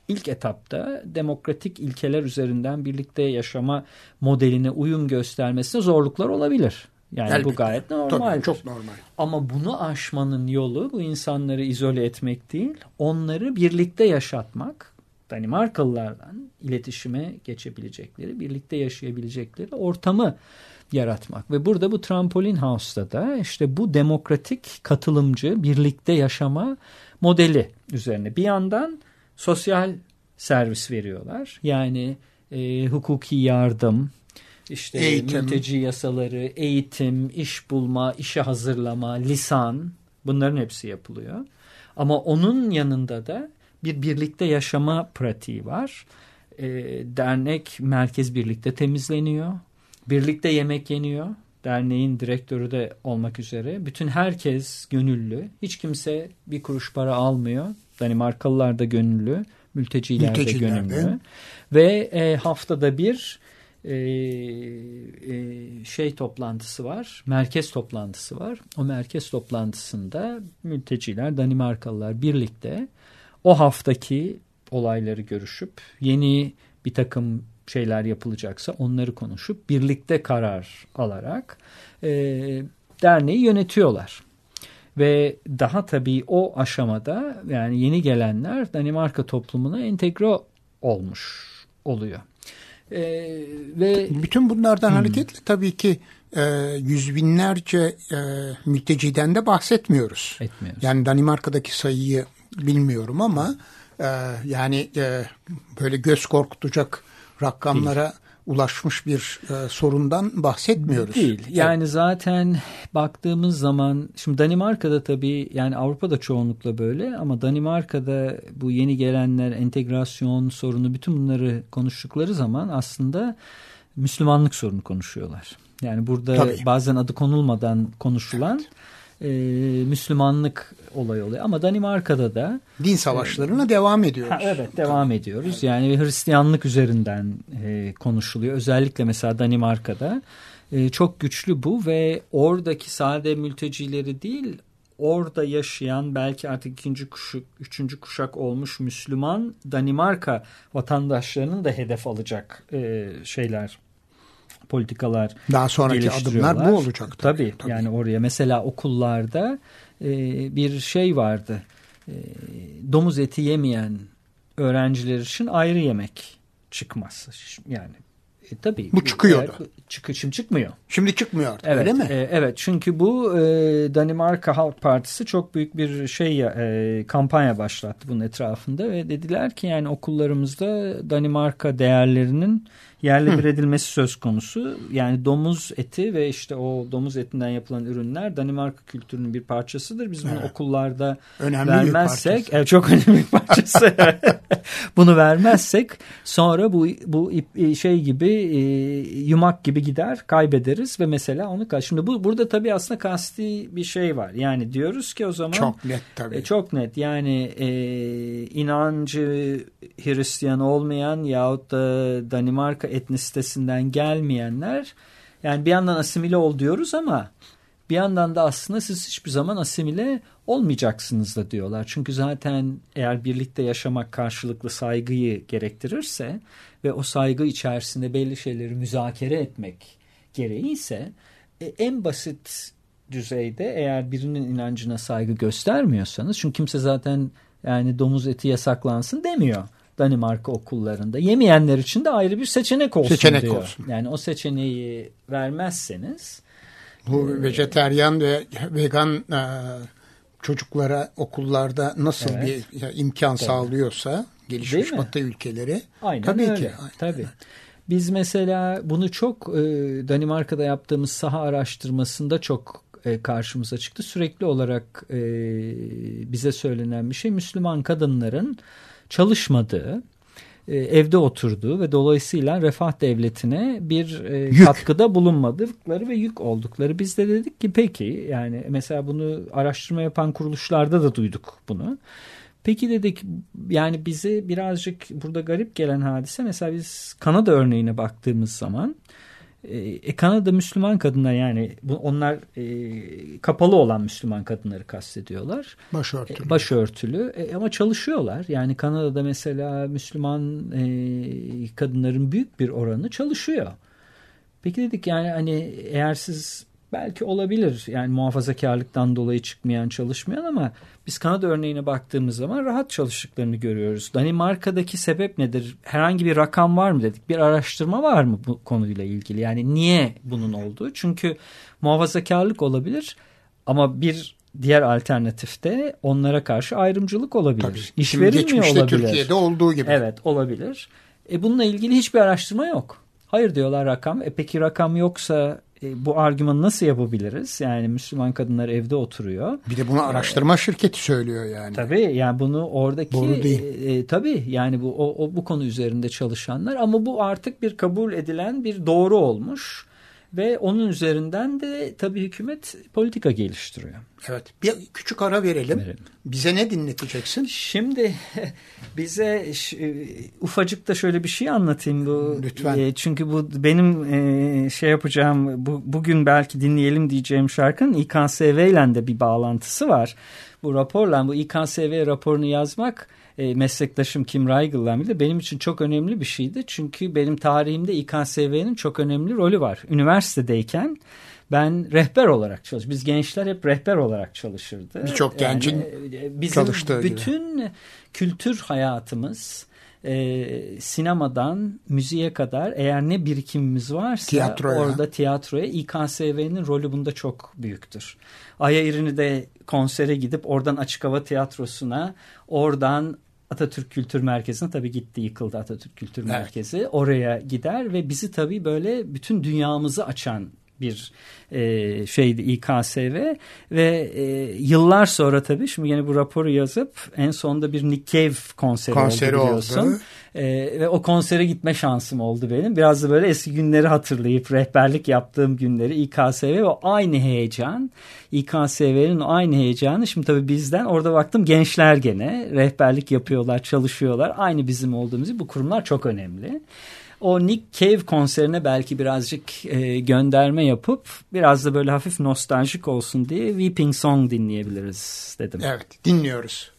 C: ilk etapta demokratik ilkeler üzerinden birlikte yaşama modeline uyum göstermesine zorluklar olabilir. Yani Elbette. bu gayet normal. Tabii,
B: çok normal.
C: Ama bunu aşmanın yolu bu insanları izole etmek değil, onları birlikte yaşatmak, Danimarkalılarla iletişime geçebilecekleri, birlikte yaşayabilecekleri ortamı yaratmak. Ve burada bu Trampolin House'da da işte bu demokratik katılımcı birlikte yaşama modeli üzerine bir yandan sosyal servis veriyorlar. Yani e, hukuki yardım, işte eğitim. mülteci yasaları, eğitim, iş bulma, işe hazırlama, lisan bunların hepsi yapılıyor. Ama onun yanında da bir birlikte yaşama pratiği var. E, dernek merkez birlikte temizleniyor. Birlikte yemek yeniyor. Derneğin direktörü de olmak üzere. Bütün herkes gönüllü. Hiç kimse bir kuruş para almıyor. Danimarkalılar da gönüllü. Mülteciler, Mülteciler de gönüllü. Ve e, haftada bir e, e, şey toplantısı var. Merkez toplantısı var. O merkez toplantısında mülteciler, Danimarkalılar birlikte o haftaki olayları görüşüp yeni bir takım şeyler yapılacaksa onları konuşup birlikte karar alarak e, derneği yönetiyorlar. Ve daha tabii o aşamada yani yeni gelenler Danimarka toplumuna entegre olmuş oluyor.
B: E, ve bütün bunlardan hmm. hareketle tabii ki e, yüz binlerce e, mülteciden de bahsetmiyoruz. Etmiyoruz. Yani Danimarka'daki sayıyı bilmiyorum ama e, yani e, böyle göz korkutacak rakamlara Değil ulaşmış bir e, sorundan bahsetmiyoruz.
C: Değil. Yani evet. zaten baktığımız zaman şimdi Danimarka'da tabii yani Avrupa'da çoğunlukla böyle ama Danimarka'da bu yeni gelenler entegrasyon sorunu bütün bunları konuştukları zaman aslında Müslümanlık sorunu konuşuyorlar. Yani burada tabii. bazen adı konulmadan konuşulan evet e, Müslümanlık olay oluyor. Ama Danimarka'da da
B: din savaşlarına e, devam ediyoruz. Ha,
C: evet devam Tabii. ediyoruz. Yani Hristiyanlık üzerinden e, konuşuluyor. Özellikle mesela Danimarka'da e, çok güçlü bu ve oradaki sade mültecileri değil orada yaşayan belki artık ikinci kuşak, üçüncü kuşak olmuş Müslüman Danimarka vatandaşlarının da hedef alacak e, şeyler politikalar
B: Daha sonraki adımlar bu olacak.
C: Tabii, tabii, tabii. yani oraya mesela okullarda e, bir şey vardı. E, domuz eti yemeyen öğrenciler için ayrı yemek çıkmaz. Yani e, tabii.
B: Bu çıkıyordu. E,
C: çık, şimdi çıkmıyor.
B: Şimdi çıkmıyor artık,
C: evet,
B: öyle mi?
C: E, evet çünkü bu e, Danimarka Halk Partisi çok büyük bir şey e, kampanya başlattı bunun etrafında ve dediler ki yani okullarımızda Danimarka değerlerinin yerle bir edilmesi söz konusu. Yani domuz eti ve işte o domuz etinden yapılan ürünler Danimarka kültürünün bir parçasıdır. Biz bunu evet. okullarda önemli vermezsek evet, çok önemli bir parçası. bunu vermezsek sonra bu bu şey gibi e, yumak gibi gider kaybederiz ve mesela onu şimdi bu burada tabii aslında kasti bir şey var. Yani diyoruz ki o zaman
B: çok net tabii.
C: E, çok net. Yani e, inancı Hristiyan olmayan yahut da Danimarka etnisitesinden gelmeyenler yani bir yandan asimile ol diyoruz ama bir yandan da aslında siz hiçbir zaman asimile olmayacaksınız da diyorlar. Çünkü zaten eğer birlikte yaşamak karşılıklı saygıyı gerektirirse ve o saygı içerisinde belli şeyleri müzakere etmek gereği ise e, en basit düzeyde eğer birinin inancına saygı göstermiyorsanız çünkü kimse zaten yani domuz eti yasaklansın demiyor. Danimarka okullarında. Yemeyenler için de ayrı bir seçenek olsun seçenek diyor. Olsun. Yani o seçeneği vermezseniz
B: bu e, vejeteryan ve vegan e, çocuklara okullarda nasıl evet. bir ya, imkan tabii. sağlıyorsa gelişmiş batı ülkeleri
C: Aynen tabii öyle. ki. Aynen. Tabii. Biz mesela bunu çok e, Danimarka'da yaptığımız saha araştırmasında çok e, karşımıza çıktı. Sürekli olarak e, bize söylenen bir şey Müslüman kadınların çalışmadığı, e, evde oturduğu ve dolayısıyla refah devletine bir e, katkıda bulunmadıkları ve yük oldukları. Biz de dedik ki peki yani mesela bunu araştırma yapan kuruluşlarda da duyduk bunu. Peki dedik yani bize birazcık burada garip gelen hadise mesela biz Kanada örneğine baktığımız zaman e, Kanada Müslüman kadınlar yani bu, onlar e, kapalı olan Müslüman kadınları kastediyorlar.
B: Başörtülü.
C: E, başörtülü e, ama çalışıyorlar. Yani Kanada'da mesela Müslüman e, kadınların büyük bir oranı çalışıyor. Peki dedik yani hani eğer siz belki olabilir yani muhafazakarlıktan dolayı çıkmayan çalışmayan ama biz Kanada örneğine baktığımız zaman rahat çalıştıklarını görüyoruz. Danimarka'daki sebep nedir? Herhangi bir rakam var mı dedik. Bir araştırma var mı bu konuyla ilgili? Yani niye bunun olduğu? Çünkü muhafazakarlık olabilir ama bir diğer alternatifte onlara karşı ayrımcılık olabilir. Tabii.
B: İş verilmiyor olabilir. Türkiye'de olduğu gibi.
C: Evet olabilir. E bununla ilgili hiçbir araştırma yok. Hayır diyorlar rakam. E peki rakam yoksa e, bu argümanı nasıl yapabiliriz? Yani Müslüman kadınlar evde oturuyor.
B: Bir de bunu araştırma ee, şirketi söylüyor yani.
C: Tabii yani bunu oradaki değil. E, e, tabii yani bu o, o bu konu üzerinde çalışanlar ama bu artık bir kabul edilen bir doğru olmuş. Ve onun üzerinden de tabii hükümet politika geliştiriyor.
B: Evet. Bir küçük ara verelim. verelim. Bize ne dinleteceksin?
C: Şimdi bize ufacık da şöyle bir şey anlatayım bu.
B: Lütfen. E,
C: çünkü bu benim e, şey yapacağım bu, bugün belki dinleyelim diyeceğim şarkının İKSV ile de bir bağlantısı var. Bu raporla bu İKSV raporunu yazmak e, meslektaşım Kim Reigel'la bile benim için çok önemli bir şeydi. Çünkü benim tarihimde İKSV'nin çok önemli rolü var. Üniversitedeyken ben rehber olarak çalıştım. Biz gençler hep rehber olarak çalışırdı.
B: Birçok yani, gencin e, bizim çalıştığı
C: bütün gibi. kültür hayatımız e, sinemadan müziğe kadar eğer ne birikimimiz varsa tiyatroya. orada tiyatroya İKSV'nin rolü bunda çok büyüktür. Aya de konsere gidip oradan açık hava tiyatrosuna oradan Atatürk Kültür Merkezi'ne tabii gitti yıkıldı Atatürk Kültür evet. Merkezi. Oraya gider ve bizi tabii böyle bütün dünyamızı açan bir e, şeydi İKSV ve e, yıllar sonra tabii şimdi yine bu raporu yazıp en sonunda bir Nick Cave konseri, konseri oldu biliyorsun. Oldu. E, ve o konsere gitme şansım oldu benim. Biraz da böyle eski günleri hatırlayıp rehberlik yaptığım günleri İKSV ve o aynı heyecan İKSV'nin aynı heyecanı şimdi tabii bizden orada baktım gençler gene rehberlik yapıyorlar çalışıyorlar aynı bizim olduğumuz bu kurumlar çok önemli o Nick Cave konserine belki birazcık e, gönderme yapıp biraz da böyle hafif nostaljik olsun diye Weeping Song dinleyebiliriz dedim.
B: Evet dinliyoruz.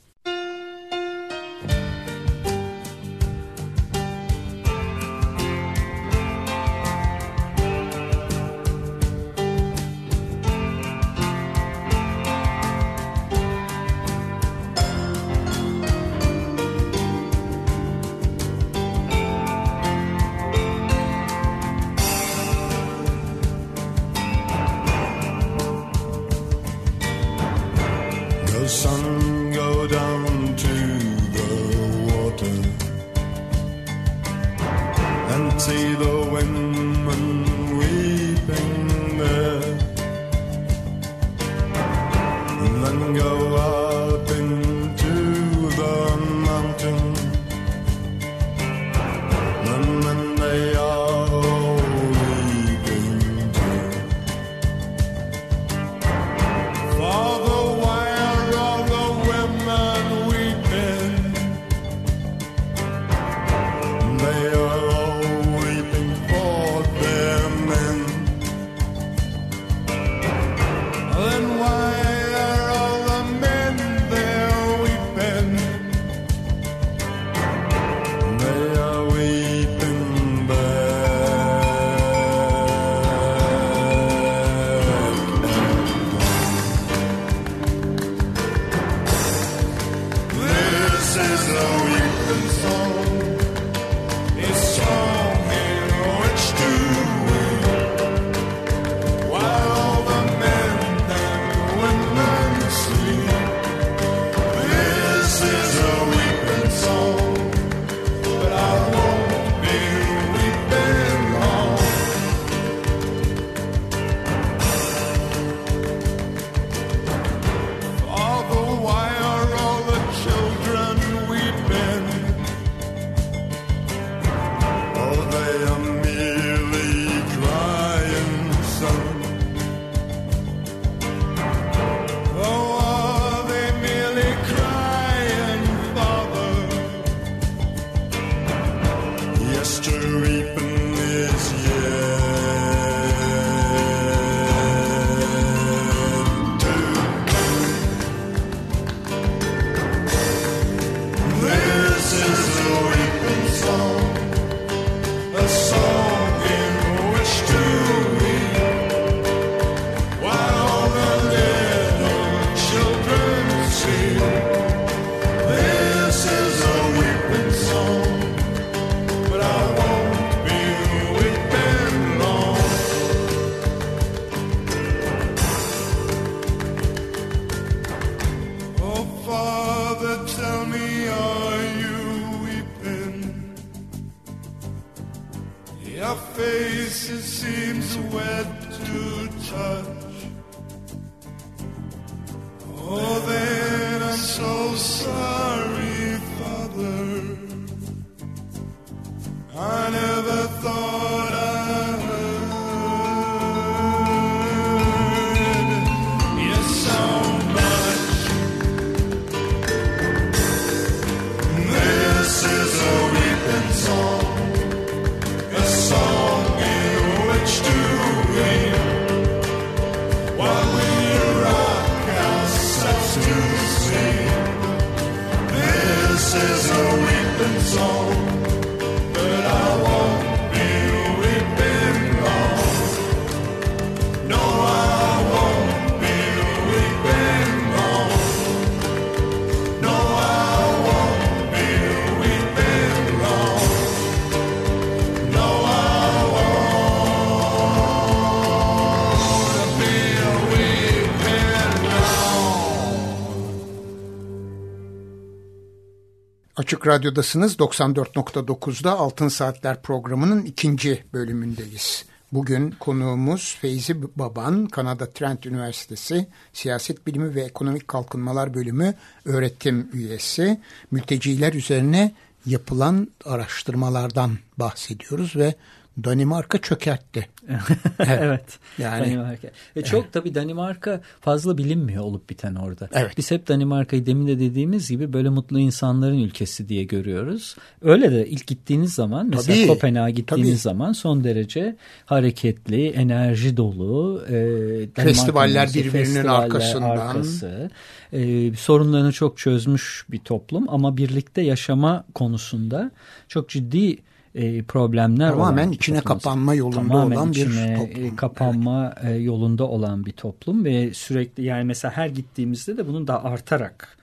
B: Açık Radyo'dasınız 94.9'da Altın Saatler programının ikinci bölümündeyiz. Bugün konuğumuz Feyzi Baban, Kanada Trent Üniversitesi Siyaset Bilimi ve Ekonomik Kalkınmalar Bölümü öğretim üyesi. Mülteciler üzerine yapılan araştırmalardan bahsediyoruz ve Danimarka çökertti.
C: evet.
B: Yani-
C: Danimarka. Ve çok tabii Danimarka fazla bilinmiyor olup biten orada.
B: Evet.
C: Biz hep Danimarka'yı demin de dediğimiz gibi böyle mutlu insanların ülkesi diye görüyoruz. Öyle de ilk gittiğiniz zaman mesela
B: Tabii,
C: Kopenhag'a gittiğiniz
B: tabii.
C: zaman son derece hareketli, enerji dolu. E,
B: Festivaller birbirinin
C: festivaller
B: arkasından.
C: arkası, e, sorunlarını çok çözmüş bir toplum ama birlikte yaşama konusunda çok ciddi e, problemler
B: Tamamen
C: olan bir
B: içine
C: toplum.
B: kapanma yolunda
C: Tamamen
B: olan bir
C: içine,
B: toplum.
C: e, kapanma e, yolunda olan bir toplum ve sürekli yani mesela her gittiğimizde de bunun da artarak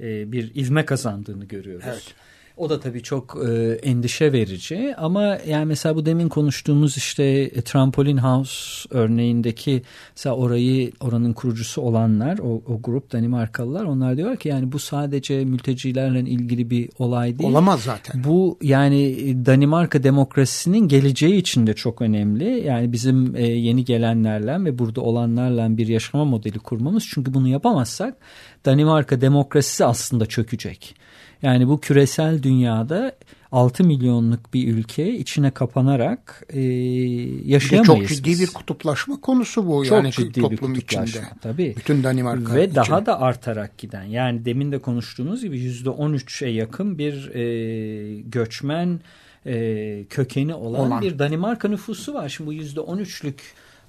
C: e, bir ivme kazandığını görüyoruz.
B: Evet.
C: O da tabii çok e, endişe verici ama yani mesela bu demin konuştuğumuz işte e, Trampolin House örneğindeki mesela orayı oranın kurucusu olanlar o, o grup Danimarkalılar onlar diyor ki yani bu sadece mültecilerle ilgili bir olay değil.
B: Olamaz zaten.
C: Bu yani Danimarka demokrasisinin geleceği için de çok önemli. Yani bizim e, yeni gelenlerle ve burada olanlarla bir yaşama modeli kurmamız. Çünkü bunu yapamazsak Danimarka demokrasisi aslında çökecek. Yani bu küresel dünyada 6 milyonluk bir ülke içine kapanarak e,
B: Bir
C: yaşayamayız.
B: çok ciddi
C: biz.
B: bir kutuplaşma konusu bu
C: Çok
B: yani
C: ciddi bir
B: toplum
C: kutuplaşma,
B: içinde.
C: tabii.
B: Bütün Danimarka
C: Ve
B: için.
C: daha da artarak giden yani demin de konuştuğumuz gibi yüzde 13'e yakın bir e, göçmen e, kökeni olan,
B: Olan.
C: bir Danimarka nüfusu var. Şimdi bu yüzde 13'lük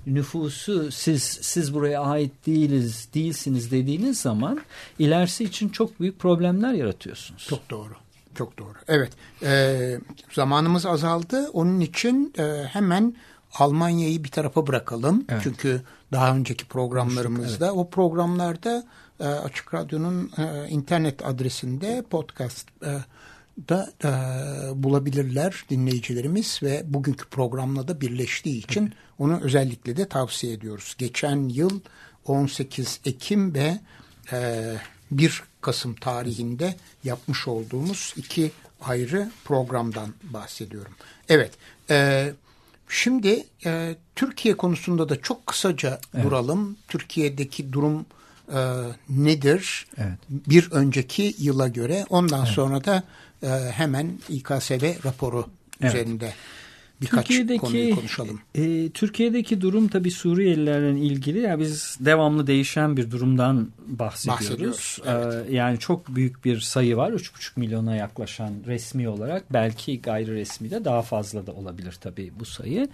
C: nüfusu siz siz buraya ait değiliz değilsiniz dediğiniz zaman ilerisi için çok büyük problemler yaratıyorsunuz.
B: Çok doğru. Çok doğru. Evet. e, zamanımız azaldı. Onun için e, hemen Almanya'yı bir tarafa bırakalım.
C: Evet.
B: Çünkü daha önceki programlarımızda o programlarda e, Açık Radyo'nun e, internet adresinde podcast e, da e, bulabilirler dinleyicilerimiz ve bugünkü programla da birleştiği için onu özellikle de tavsiye ediyoruz. Geçen yıl 18 Ekim ve e, 1 Kasım tarihinde yapmış olduğumuz iki ayrı programdan bahsediyorum. Evet, e, şimdi e, Türkiye konusunda da çok kısaca duralım. Türkiye'deki durum e, nedir?
C: Evet.
B: Bir önceki yıla göre ondan sonra da e, hemen İKSV raporu
C: Evet.
B: üzerinde birkaç konuyu konuşalım.
C: e, Türkiye'deki durum tabii Suriyelilerle ilgili. Ya biz devamlı değişen bir durumdan bahsediyoruz.
B: Bahsediyoruz,
C: E, yani çok büyük bir sayı var. 3,5 milyona yaklaşan resmi olarak. Belki gayri resmi de daha fazla da olabilir tabii bu sayı.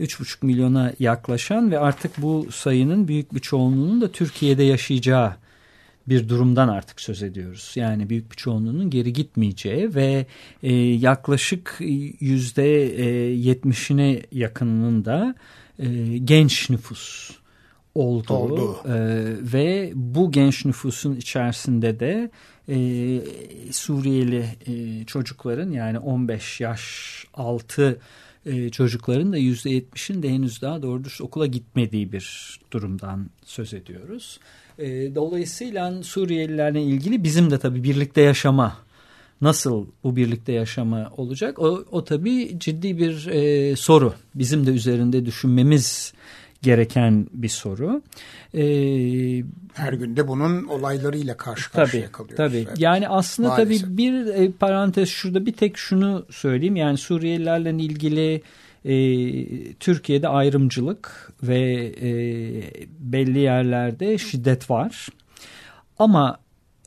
C: 3,5 milyona yaklaşan ve artık bu sayının büyük bir çoğunluğunun da Türkiye'de yaşayacağı bir durumdan artık söz ediyoruz. Yani büyük bir çoğunluğunun geri gitmeyeceği ve e, yaklaşık yüzde e, yetmişine yakınının da e, genç nüfus olduğu
B: Oldu.
C: e, ve bu genç nüfusun içerisinde de e, Suriyeli e, çocukların yani 15 yaş altı e, çocukların da yüzde yetmişin de henüz daha doğru dürüst okula gitmediği bir durumdan söz ediyoruz. E, dolayısıyla Suriyelilerle ilgili bizim de tabii birlikte yaşama nasıl bu birlikte yaşama olacak? O, o tabii ciddi bir e, soru. Bizim de üzerinde düşünmemiz gereken bir soru. E,
B: Her günde bunun olaylarıyla karşı karşıya
C: tabii,
B: kalıyoruz.
C: tabii.
B: Evet.
C: Yani aslında
B: Maalesef.
C: tabii bir e, parantez şurada bir tek şunu söyleyeyim. Yani Suriyelilerle ilgili e, Türkiye'de ayrımcılık ve e, belli yerlerde şiddet var. Ama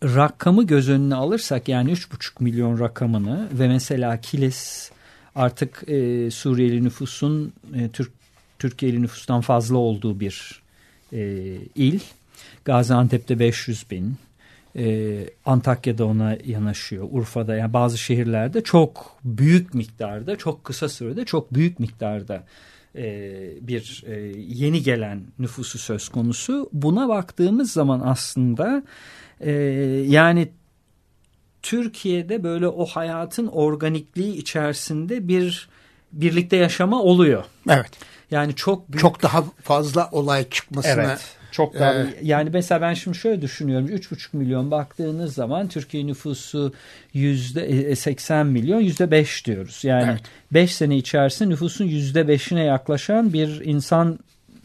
C: rakamı göz önüne alırsak yani 3,5 milyon rakamını ve mesela Kilis artık e, Suriyeli nüfusun e, Türk Türkiye'li nüfustan fazla olduğu bir e, il. Gaziantep'te 500 bin. E, Antakya'da ona yanaşıyor. Urfa'da yani bazı şehirlerde çok büyük miktarda çok kısa sürede çok büyük miktarda e, bir e, yeni gelen nüfusu söz konusu. Buna baktığımız zaman aslında e, yani Türkiye'de böyle o hayatın organikliği içerisinde bir birlikte yaşama oluyor.
B: Evet.
C: Yani çok büyük
B: Çok daha fazla olay çıkmasına
C: Evet. Çok daha
B: Ee,
C: yani mesela ben şimdi şöyle düşünüyorum 3,5 milyon baktığınız zaman Türkiye nüfusu yüzde e, 80 milyon yüzde 5 diyoruz. Yani
B: Evet.
C: 5 sene içerisinde nüfusun yüzde 5'ine yaklaşan bir insan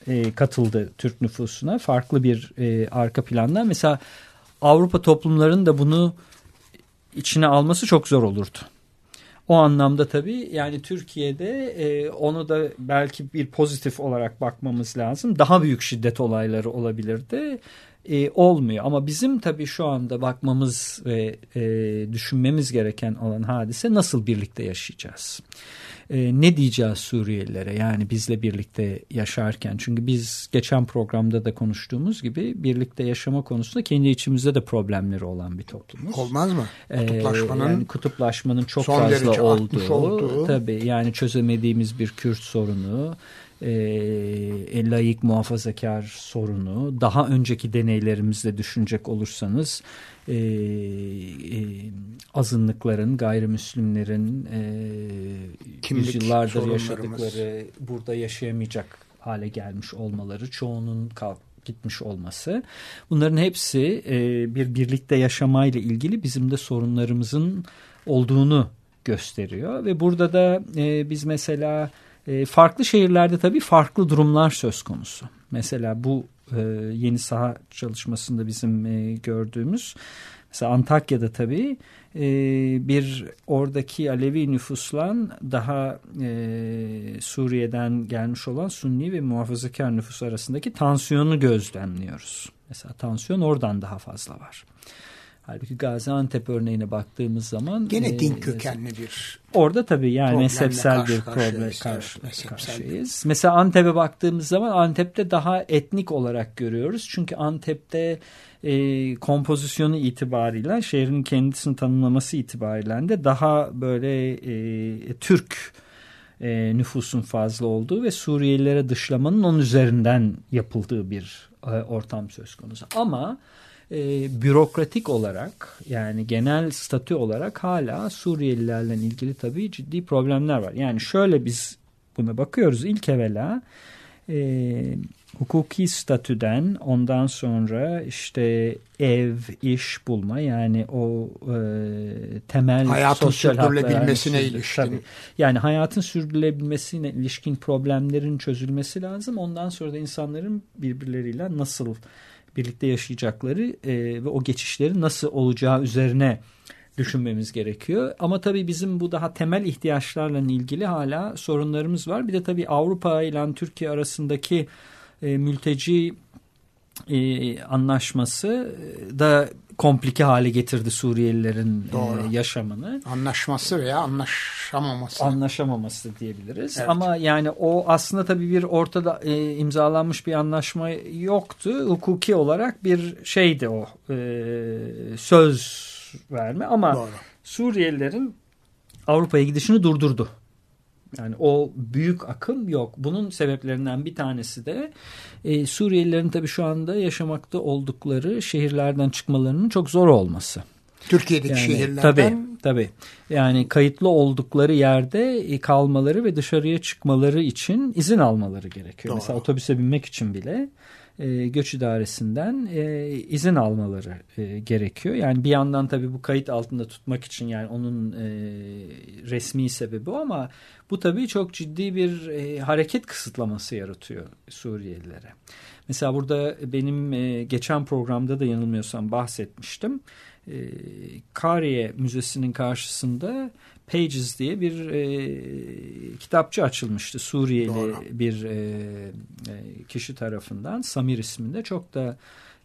C: e, katıldı Türk nüfusuna farklı bir e, arka plandan. Mesela Avrupa toplumlarının da bunu içine alması çok zor olurdu. O anlamda tabii yani Türkiye'de e, onu da belki bir pozitif olarak bakmamız lazım. Daha büyük şiddet olayları olabilirdi. E, olmuyor ama bizim tabii şu anda bakmamız ve e, düşünmemiz gereken olan hadise nasıl birlikte yaşayacağız? E, ne diyeceğiz Suriyelilere yani bizle birlikte yaşarken? Çünkü biz geçen programda da konuştuğumuz gibi birlikte yaşama konusunda kendi içimizde de problemleri olan bir toplumuz.
B: olmaz mı?
C: Ee,
B: Kutuplaşmanın
C: yani kutuplaşmanın çok fazla olduğu,
B: olduğu.
C: tabii yani çözemediğimiz bir Kürt sorunu, e, layık muhafazakar sorunu, daha önceki deneylerimizde düşünecek olursanız e, e, azınlıkların, gayrimüslimlerin e,
B: Kimlik
C: yüzyıllardır yaşadıkları, burada yaşayamayacak hale gelmiş olmaları, çoğunun kalk gitmiş olması. Bunların hepsi e, bir birlikte yaşamayla ilgili bizim de sorunlarımızın olduğunu gösteriyor. Ve burada da e, biz mesela e, farklı şehirlerde tabii farklı durumlar söz konusu. Mesela bu e, yeni saha çalışmasında bizim e, gördüğümüz mesela Antakya'da tabii e, bir oradaki Alevi nüfusla daha e, Suriye'den gelmiş olan Sunni ve muhafazakar nüfus arasındaki tansiyonu gözlemliyoruz. Mesela tansiyon oradan daha fazla var. Halbuki Gaziantep örneğine baktığımız zaman
B: gene
C: e,
B: din kökenli bir
C: Orada tabii yani mezhepsel
B: karşı
C: bir problem karşı, karşıyayız. Mesela Antep'e baktığımız zaman Antep'te daha etnik olarak görüyoruz. Çünkü Antep'te e, kompozisyonu itibariyle şehrin kendisini tanımlaması itibariyle de daha böyle e, Türk e, nüfusun fazla olduğu ve Suriyelilere dışlamanın onun üzerinden yapıldığı bir e, ortam söz konusu. Ama e, bürokratik olarak yani genel statü olarak hala Suriyelilerle ilgili tabii ciddi problemler var. Yani şöyle biz buna bakıyoruz ilk evvela e, hukuki statüden ondan sonra işte ev, iş bulma yani o e, temel
B: Hayatın sürdürülebilmesine
C: yani,
B: ilişkin.
C: tabii. Yani hayatın sürdürülebilmesine ilişkin problemlerin çözülmesi lazım. Ondan sonra da insanların birbirleriyle nasıl birlikte yaşayacakları e, ve o geçişlerin nasıl olacağı üzerine düşünmemiz gerekiyor. Ama tabii bizim bu daha temel ihtiyaçlarla ilgili hala sorunlarımız var. Bir de tabii Avrupa ile Türkiye arasındaki e, mülteci e, anlaşması da komplike hale getirdi Suriyelilerin
B: Doğru.
C: e, yaşamını.
B: anlaşması veya anlaşamaması.
C: Anlaşamaması diyebiliriz.
B: Evet.
C: Ama yani o aslında tabii bir ortada e, imzalanmış bir anlaşma yoktu. Hukuki olarak bir şeydi o e, söz verme ama
B: Doğru.
C: Suriyelilerin Avrupa'ya gidişini durdurdu. Yani o büyük akım yok. Bunun sebeplerinden bir tanesi de e, Suriyelilerin tabii şu anda yaşamakta oldukları şehirlerden çıkmalarının çok zor olması.
B: Türkiye'deki
C: Yani,
B: şehirlerden
C: Tabii tabii. Yani kayıtlı oldukları yerde e, kalmaları ve dışarıya çıkmaları için izin almaları gerekiyor.
B: Doğru.
C: Mesela otobüse binmek için bile e, göç idaresinden e, izin almaları e, gerekiyor. Yani bir yandan tabii bu kayıt altında tutmak için yani onun e, resmi sebebi o ama bu tabii çok ciddi bir e, hareket kısıtlaması yaratıyor Suriyelilere. Mesela burada benim e, geçen programda da yanılmıyorsam bahsetmiştim. E, Kariye Müzesi'nin karşısında Pages diye bir e, kitapçı açılmıştı Suriyeli
B: Doğru.
C: bir e, e, kişi tarafından Samir isminde çok da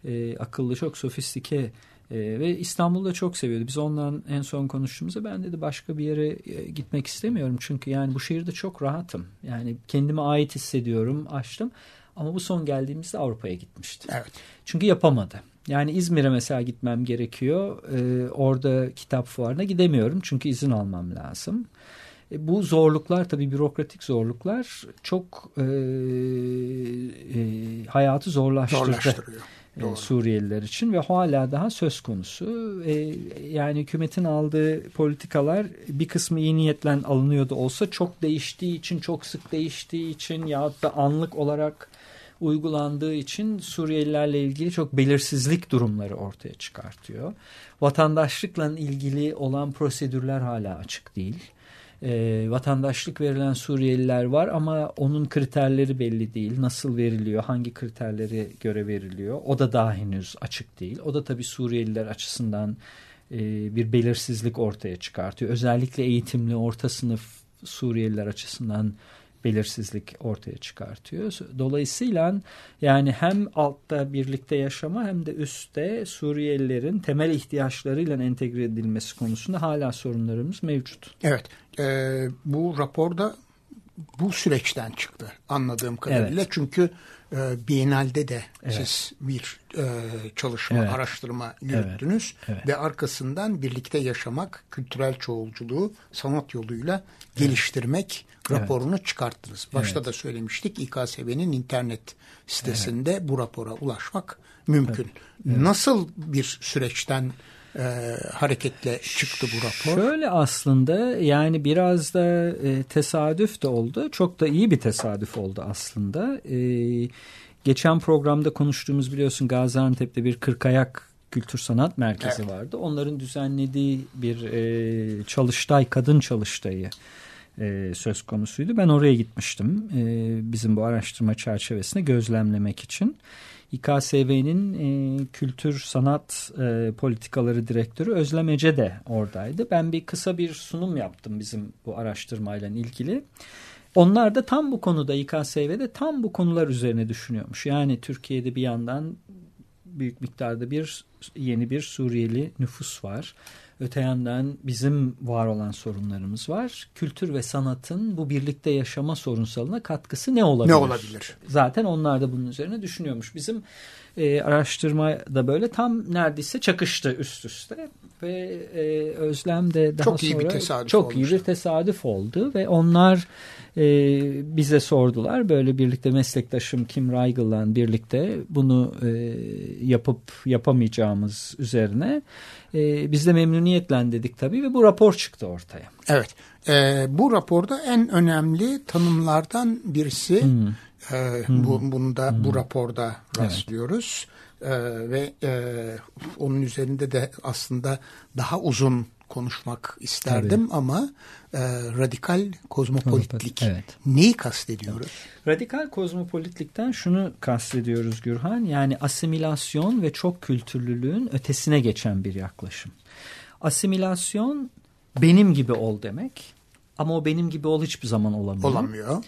C: e, akıllı çok sofistike e, ve İstanbul'da çok seviyordu. Biz ondan en son konuştuğumuzda ben dedi başka bir yere e, gitmek istemiyorum çünkü yani bu şehirde çok rahatım. Yani kendime ait hissediyorum açtım ama bu son geldiğimizde Avrupa'ya gitmişti.
B: Evet.
C: Çünkü yapamadı. Yani İzmir'e mesela gitmem gerekiyor. Ee, orada kitap fuarına gidemiyorum çünkü izin almam lazım. E, bu zorluklar tabii bürokratik zorluklar çok e, e, hayatı zorlaştırdı.
B: Zorlaştırıyor.
C: e,
B: Doğru.
C: Suriyeliler için ve hala daha söz konusu. E, yani hükümetin aldığı politikalar bir kısmı iyi niyetle alınıyordu olsa çok değiştiği için, çok sık değiştiği için yahut da anlık olarak uygulandığı için Suriyelilerle ilgili çok belirsizlik durumları ortaya çıkartıyor. Vatandaşlıkla ilgili olan prosedürler hala açık değil. E, vatandaşlık verilen Suriyeliler var ama onun kriterleri belli değil. Nasıl veriliyor, hangi kriterlere göre veriliyor o da daha henüz açık değil. O da tabii Suriyeliler açısından e, bir belirsizlik ortaya çıkartıyor. Özellikle eğitimli orta sınıf Suriyeliler açısından belirsizlik ortaya çıkartıyor. Dolayısıyla yani hem altta birlikte yaşama hem de üstte Suriyelilerin temel ihtiyaçlarıyla entegre edilmesi konusunda hala sorunlarımız mevcut.
B: Evet. e, bu raporda bu süreçten çıktı anladığım kadarıyla.
C: Evet.
B: Çünkü e, Biennale'de de
C: Evet.
B: siz bir e, çalışma,
C: Evet.
B: araştırma yürüttünüz.
C: Evet.
B: Ve arkasından birlikte yaşamak, kültürel çoğulculuğu sanat yoluyla geliştirmek raporunu çıkarttınız. Başta
C: Evet.
B: da söylemiştik İKSV'nin internet sitesinde bu rapora ulaşmak mümkün. Nasıl bir süreçten e, hareketle çıktı bu rapor?
C: Şöyle aslında yani biraz da e, tesadüf de oldu. Çok da iyi bir tesadüf oldu aslında. E, geçen programda konuştuğumuz biliyorsun Gaziantep'te bir Kırkayak Kültür Sanat Merkezi vardı. Onların düzenlediği bir e, çalıştay, kadın çalıştayı e, söz konusuydu. Ben oraya gitmiştim e, bizim bu araştırma çerçevesinde gözlemlemek için. İKSV'nin e, kültür sanat e, politikaları direktörü Özlem Ece de oradaydı. Ben bir kısa bir sunum yaptım bizim bu araştırmayla ilgili. Onlar da tam bu konuda İKSV'de tam bu konular üzerine düşünüyormuş. Yani Türkiye'de bir yandan büyük miktarda bir yeni bir Suriyeli nüfus var. Öte yandan bizim var olan sorunlarımız var. Kültür ve sanatın bu birlikte yaşama sorunsalına katkısı ne olabilir?
B: Ne olabilir?
C: Zaten onlar da bunun üzerine düşünüyormuş. Bizim e, araştırma da böyle tam neredeyse çakıştı üst üste ve e, Özlem de daha
B: Çok iyi
C: sonra
B: bir tesadüf
C: çok iyi
B: olmuştu.
C: bir tesadüf oldu ve onlar e, bize sordular böyle birlikte meslektaşım Kim Reigel'la birlikte bunu e, yapıp yapamayacağımız üzerine e, biz de memnuniyetle dedik tabii ve bu rapor çıktı ortaya.
B: Evet. E, bu raporda en önemli tanımlardan birisi e, bu, bunu da bu raporda rastlıyoruz. E, ve e, onun üzerinde de aslında daha uzun konuşmak isterdim ama e, radikal kozmopolitlik
C: Evet.
B: neyi kastediyoruz?
C: Radikal kozmopolitlikten şunu kastediyoruz Gürhan. Yani asimilasyon ve çok kültürlülüğün ötesine geçen bir yaklaşım. Asimilasyon benim gibi ol demek. Ama o benim gibi ol hiçbir zaman olamıyor.
B: Olamıyor.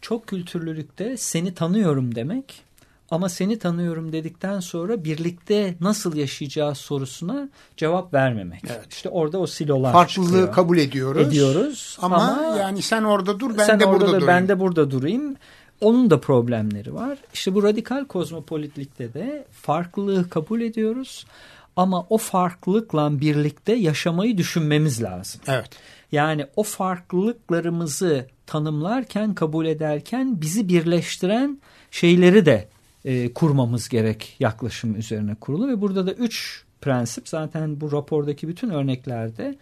C: Çok kültürlülükte seni tanıyorum demek. Ama seni tanıyorum dedikten sonra birlikte nasıl yaşayacağı sorusuna cevap vermemek.
B: Evet.
C: İşte orada o silolar
B: Farklılığı
C: çıkıyor.
B: kabul ediyoruz.
C: Ediyoruz
B: Ama,
C: ama
B: yani sen orada dur ben
C: sen
B: de
C: orada
B: burada
C: dur,
B: durayım.
C: ben de burada durayım. Onun da problemleri var. İşte bu radikal kozmopolitlikte de farklılığı kabul ediyoruz. Ama o farklılıkla birlikte yaşamayı düşünmemiz lazım.
B: Evet.
C: Yani o farklılıklarımızı tanımlarken, kabul ederken bizi birleştiren şeyleri de e, kurmamız gerek yaklaşım üzerine kurulu. Ve burada da üç prensip zaten bu rapordaki bütün örneklerde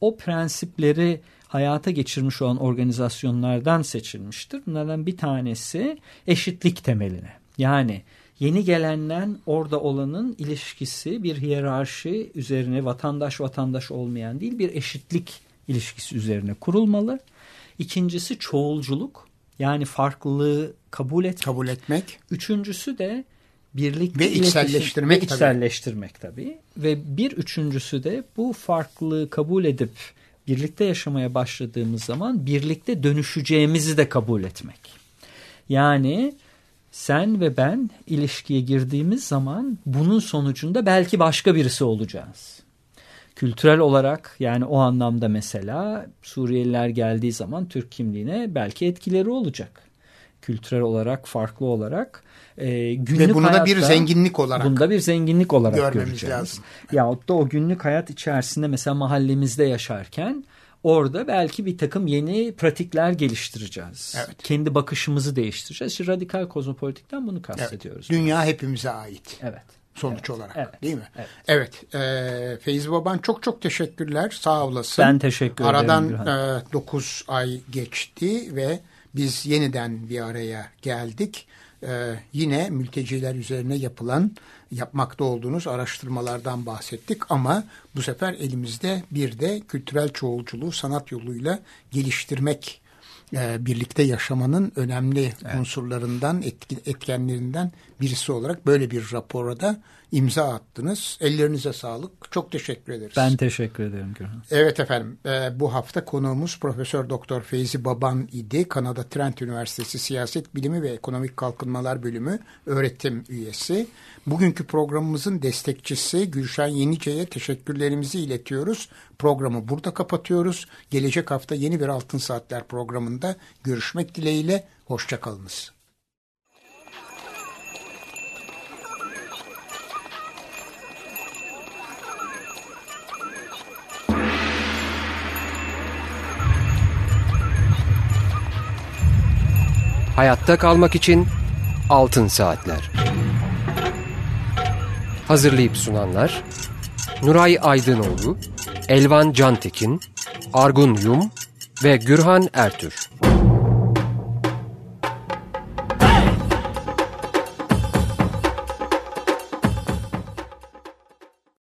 C: o prensipleri hayata geçirmiş olan organizasyonlardan seçilmiştir. Bunlardan bir tanesi eşitlik temeline. Yani yeni gelenden orada olanın ilişkisi bir hiyerarşi üzerine vatandaş vatandaş olmayan değil bir eşitlik ilişkisi üzerine kurulmalı. İkincisi çoğulculuk yani farklılığı kabul et.
B: Kabul etmek.
C: Üçüncüsü de birlikte
B: Ve içselleştirmek
C: ve
B: tabii.
C: içselleştirmek tabii. Ve bir üçüncüsü de bu farklılığı kabul edip birlikte yaşamaya başladığımız zaman birlikte dönüşeceğimizi de kabul etmek. Yani sen ve ben ilişkiye girdiğimiz zaman bunun sonucunda belki başka birisi olacağız. Kültürel olarak yani o anlamda mesela Suriyeliler geldiği zaman Türk kimliğine belki etkileri olacak. Kültürel olarak farklı olarak e, günlük
B: Ve bunu da bir
C: hayatta-
B: zenginlik olarak
C: bunu da bir zenginlik olarak
B: görmemiz
C: göreceğiz.
B: lazım.
C: Yahut da o günlük hayat içerisinde mesela mahallemizde yaşarken orada belki bir takım yeni pratikler geliştireceğiz.
B: Evet.
C: Kendi bakışımızı değiştireceğiz. İşte radikal kozmopolitikten bunu
B: Evet,
C: kastediyoruz.
B: dünya hepimize ait.
C: Evet.
B: Sonuç
C: Evet,
B: olarak
C: evet,
B: değil mi?
C: evet.
B: Evet. e, Feyzi Baban çok çok teşekkürler. Sağ olasın.
C: Ben teşekkür ederim
B: Aradan
C: Gürhan.
B: 9 ay geçti ve biz yeniden bir araya geldik. E, yine mülteciler üzerine yapılan yapmakta olduğunuz araştırmalardan bahsettik ama bu sefer elimizde bir de kültürel çoğulculuğu sanat yoluyla geliştirmek e, birlikte yaşamanın önemli unsurlarından, etki- etkenlerinden birisi olarak böyle bir rapora da imza attınız. Ellerinize sağlık. Çok teşekkür ederiz.
C: Ben teşekkür ederim Gürhan.
B: Evet efendim. e, bu hafta konuğumuz Profesör Doktor Feyzi Baban idi. Kanada Trent Üniversitesi Siyaset Bilimi ve Ekonomik Kalkınmalar Bölümü öğretim üyesi. Bugünkü programımızın destekçisi Gülşen Yenice'ye teşekkürlerimizi iletiyoruz. Programı burada kapatıyoruz. Gelecek hafta yeni bir Altın Saatler programında görüşmek dileğiyle. Hoşçakalınız.
A: Hayatta kalmak için Altın Saatler. Hazırlayıp sunanlar Nuray Aydınoğlu, Elvan Cantekin, Argun Yum ve Gürhan Ertür.